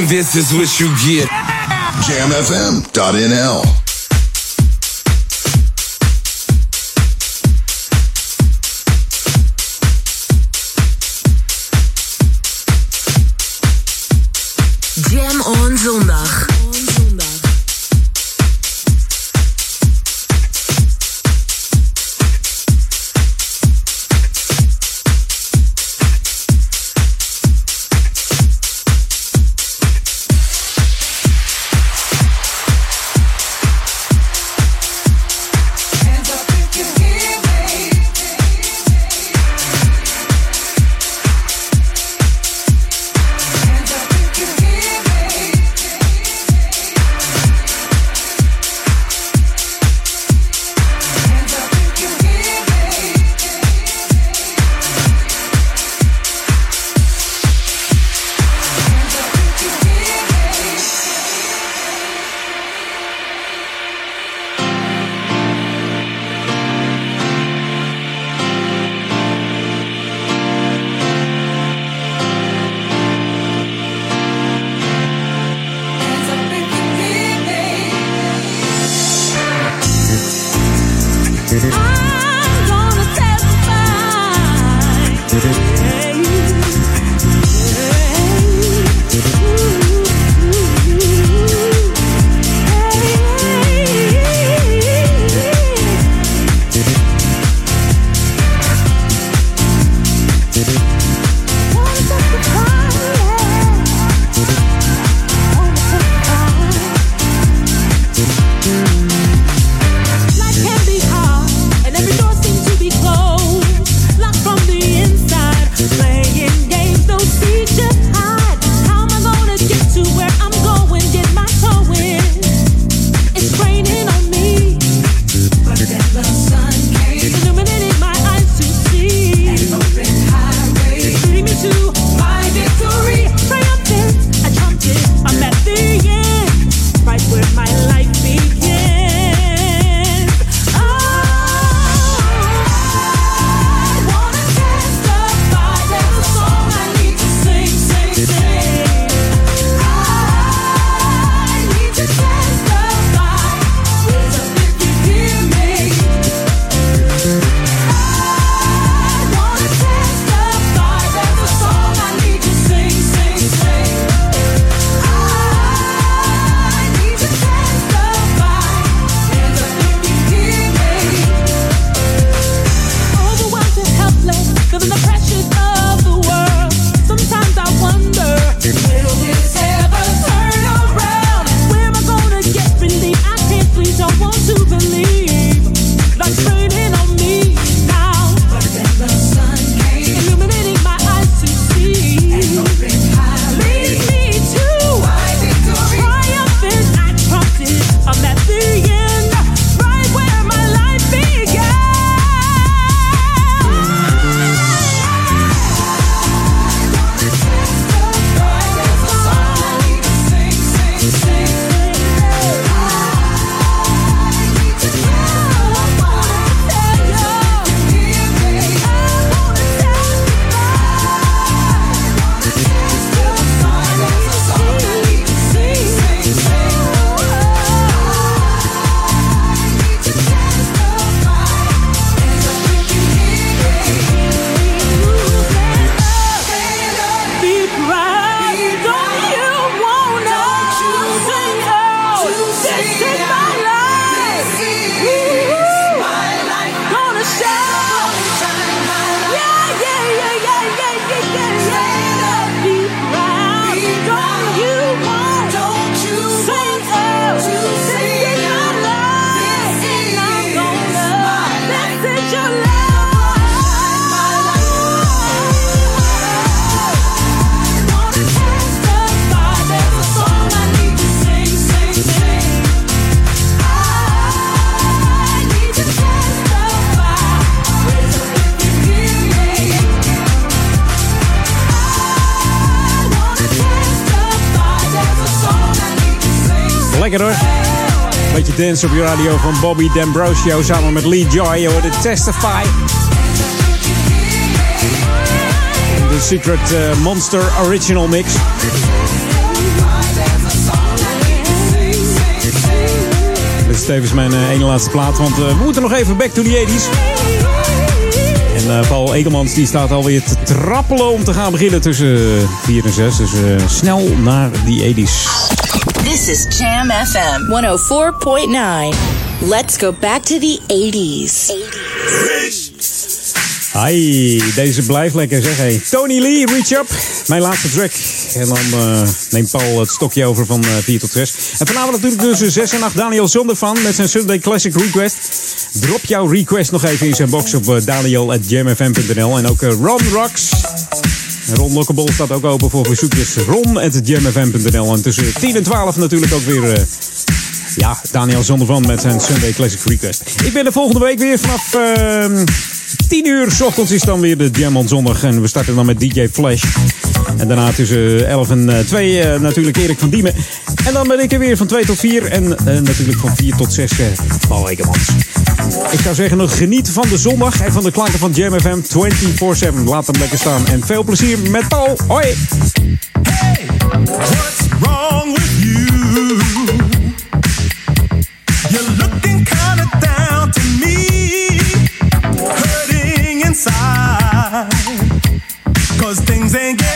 And this is what you get. JamFM.nl. dance op je radio van Bobby D'Ambrosio samen met Lee Joy. Je hoort het Testify. De Secret uh, Monster Original Mix. Dit is tevens mijn uh, ene laatste plaat, want uh, we moeten nog even back to the 80s. En Paul Ekelmans die staat alweer te trappelen om te gaan beginnen tussen 4 en 6. Dus snel naar die 80s. This is Jam FM 104.9. Let's go back to the 80s. 80s. Hi, deze blijft lekker zeg. Hey. Tony Lee, Reach Up. Mijn laatste track. En dan uh, neemt Paul het stokje over van uh, 4 tot 6. En vanavond natuurlijk tussen 6 en 8 Daniel Zonder van met zijn Sunday Classic Request. Drop jouw request nog even in zijn box op uh, daniel.jamfm.nl. En ook Ron Rocks. Ron staat ook open voor verzoekjes. Ron.jamfm.nl. En tussen 10 en 12 natuurlijk ook weer... ja, Daniel Zonder van met zijn Sunday Classic Request. Ik ben er volgende week weer vanaf... 10 uur s ochtends is dan weer de Jam on zondag. En we starten dan met DJ Flash. En daarna tussen 11 en 2 uh, natuurlijk Erik van Diemen. En dan ben ik er weer van 2 tot 4. En uh, natuurlijk van 4 tot 6 uh, Paul Ekemans. Ik zou zeggen, geniet van de zondag en van de klanken van Jam FM 24-7. Laat hem lekker staan. En veel plezier met Paul. Hoi! Hey, what's wrong with you? Cause things ain't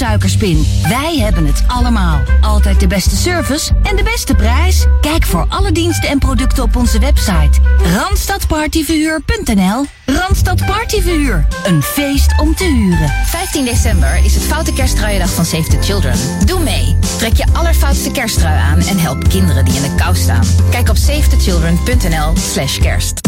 suikerspin. Wij hebben het allemaal. Altijd de beste service en de beste prijs. Kijk voor alle diensten en producten op onze website. Randstadpartyverhuur.nl Randstad Partyverhuur. Een feest om te huren. 15 december is het Foute Kerstruiendag van Save the Children. Doe mee. Trek je allerfoutste kersttrui aan en help kinderen die in de kou staan. Kijk op savethechildren.nl slash kerst.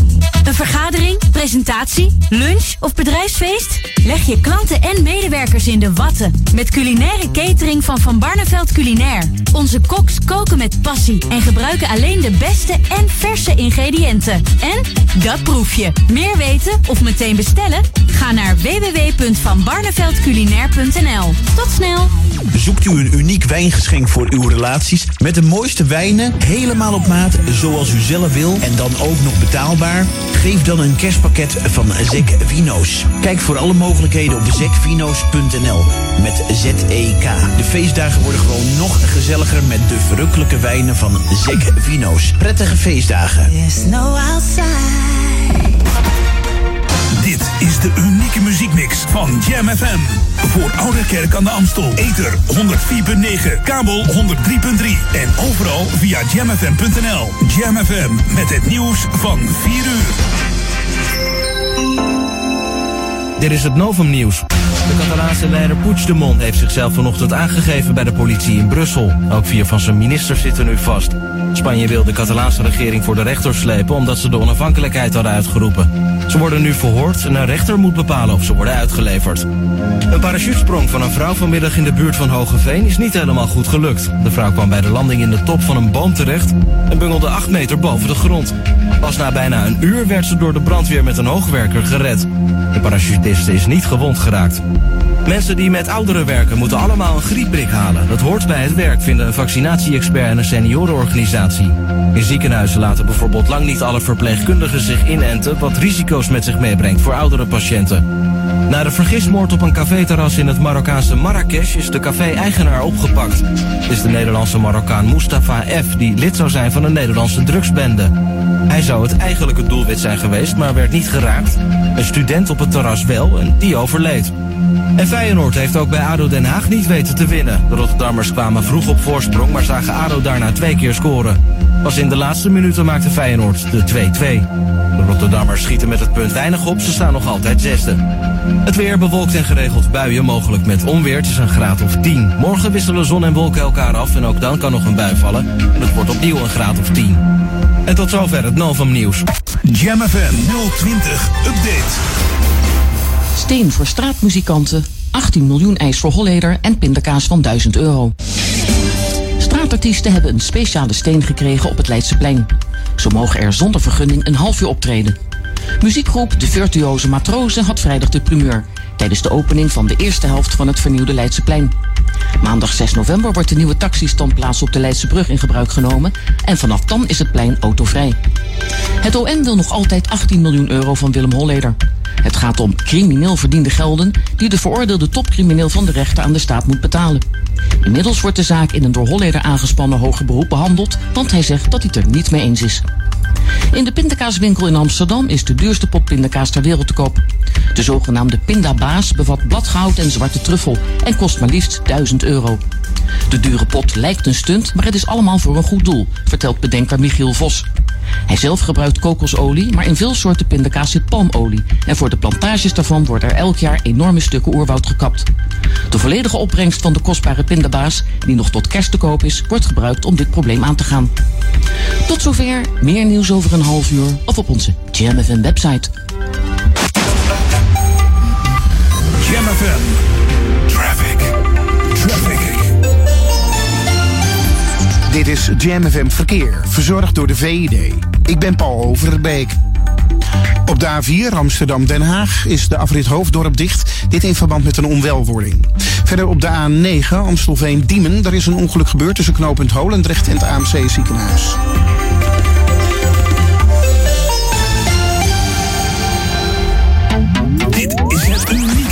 Een vergadering, presentatie, lunch of bedrijfsfeest? Leg je klanten en medewerkers in de watten met culinaire catering van Van Barneveld Culinair. Onze koks koken met passie en gebruiken alleen de beste en verse ingrediënten. En dat proef je. Meer weten of meteen bestellen? Ga naar www.vanbarneveldculinair.nl. Tot snel! Zoekt u een uniek wijngeschenk voor uw relaties met de mooiste wijnen, helemaal op maat, zoals u zelf wil en dan ook nog betaalbaar? Geef dan een kerstpakket van Zek Vino's. Kijk voor alle mogelijkheden op zekvino's.nl met Z-E-K. De feestdagen worden gewoon nog gezelliger met de verrukkelijke wijnen van Zek Vino's. Prettige feestdagen. There's no outside. De unieke muziekmix van Jam FM. Voor Oude Kerk aan de Amstel. Ether 104.9, kabel 103.3 en overal via jamfm.nl. Jam FM met het nieuws van 4 uur. Dit is het Novum Nieuws. De Catalaanse leider Puigdemont heeft zichzelf vanochtend aangegeven bij de politie in Brussel. Ook vier van zijn ministers zitten nu vast. Spanje wil de Catalaanse regering voor de rechter slepen omdat ze de onafhankelijkheid hadden uitgeroepen. Ze worden nu verhoord en een rechter moet bepalen of ze worden uitgeleverd. Een parachutesprong van een vrouw vanmiddag in de buurt van Hogeveen is niet helemaal goed gelukt. De vrouw kwam bij de landing in de top van een boom terecht en bungelde 8 meter boven de grond. Pas na bijna een uur werd ze door de brandweer met een hoogwerker gered. De parachutiste is niet gewond geraakt. Mensen die met ouderen werken moeten allemaal een griepprik halen. Dat hoort bij het werk, vinden een vaccinatie-expert en een seniorenorganisatie. In ziekenhuizen laten bijvoorbeeld lang niet alle verpleegkundigen zich inenten... wat risico's met zich meebrengt voor oudere patiënten. Na de vergismoord op een caféterras in het Marokkaanse Marrakesh... is de café-eigenaar opgepakt. Het is de Nederlandse Marokkaan Mustafa F... die lid zou zijn van een Nederlandse drugsbende. Hij zou het eigenlijke doelwit zijn geweest, maar werd niet geraakt. Een student op het terras wel en die overleed. En Feyenoord heeft ook bij ADO Den Haag niet weten te winnen. De Rotterdammers kwamen vroeg op voorsprong, maar zagen ADO daarna twee keer scoren. Pas in de laatste minuten maakte Feyenoord de 2-2. De Rotterdammers schieten met het punt weinig op, ze staan nog altijd zesde. Het weer bewolkt en geregeld buien, mogelijk met onweer. Een graad of 10. Morgen wisselen zon en wolken elkaar af en ook dan kan nog een bui vallen. En het wordt opnieuw een graad of 10. En tot zover het Novum Nieuws. Jam FM 020 Update. Steen voor straatmuzikanten, 18 miljoen ijs voor Holleder en pindakaas van 1000 euro. Straatartiesten hebben een speciale steen gekregen op het Leidseplein. Ze mogen er zonder vergunning een half uur optreden. Muziekgroep De Virtuoze Matrozen had vrijdag de primeur... tijdens de opening van de eerste helft van het vernieuwde Leidseplein. Maandag 6 november wordt de nieuwe taxistandplaats op de Leidse Brug in gebruik genomen... en vanaf dan is het plein autovrij. Het OM wil nog altijd 18 miljoen euro van Willem Holleder. Het gaat om crimineel verdiende gelden die de veroordeelde topcrimineel van de rechter aan de staat moet betalen. Inmiddels wordt de zaak in een door Holleder aangespannen hoger beroep behandeld, want hij zegt dat hij het er niet mee eens is. In de pindakaaswinkel in Amsterdam is de duurste pot pindakaas ter wereld te koop. De zogenaamde pindabaas bevat bladgoud en zwarte truffel en kost maar liefst 1000 euro. De dure pot lijkt een stunt, maar het is allemaal voor een goed doel, vertelt bedenker Michiel Vos. Hij zelf gebruikt kokosolie, maar in veel soorten pindakaas zit palmolie. En voor de plantages daarvan worden er elk jaar enorme stukken oerwoud gekapt. De volledige opbrengst van de kostbare pindabaas, die nog tot kerst te koop is, wordt gebruikt om dit probleem aan te gaan. Tot zover, meer nieuws over een half uur of op onze Jam FM website. Jam Dit is Jam FM Verkeer, verzorgd door de VID. Ik ben Paul Overbeek. Op de A4 Amsterdam-Den Haag is de afrit Hoofddorp dicht. Dit in verband met een onwelwording. Verder op de A9 Amstelveen-Diemen. Daar is een ongeluk gebeurd tussen knooppunt Holendrecht en het AMC ziekenhuis.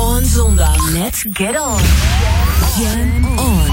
on zondag. Let's get on. Jam on.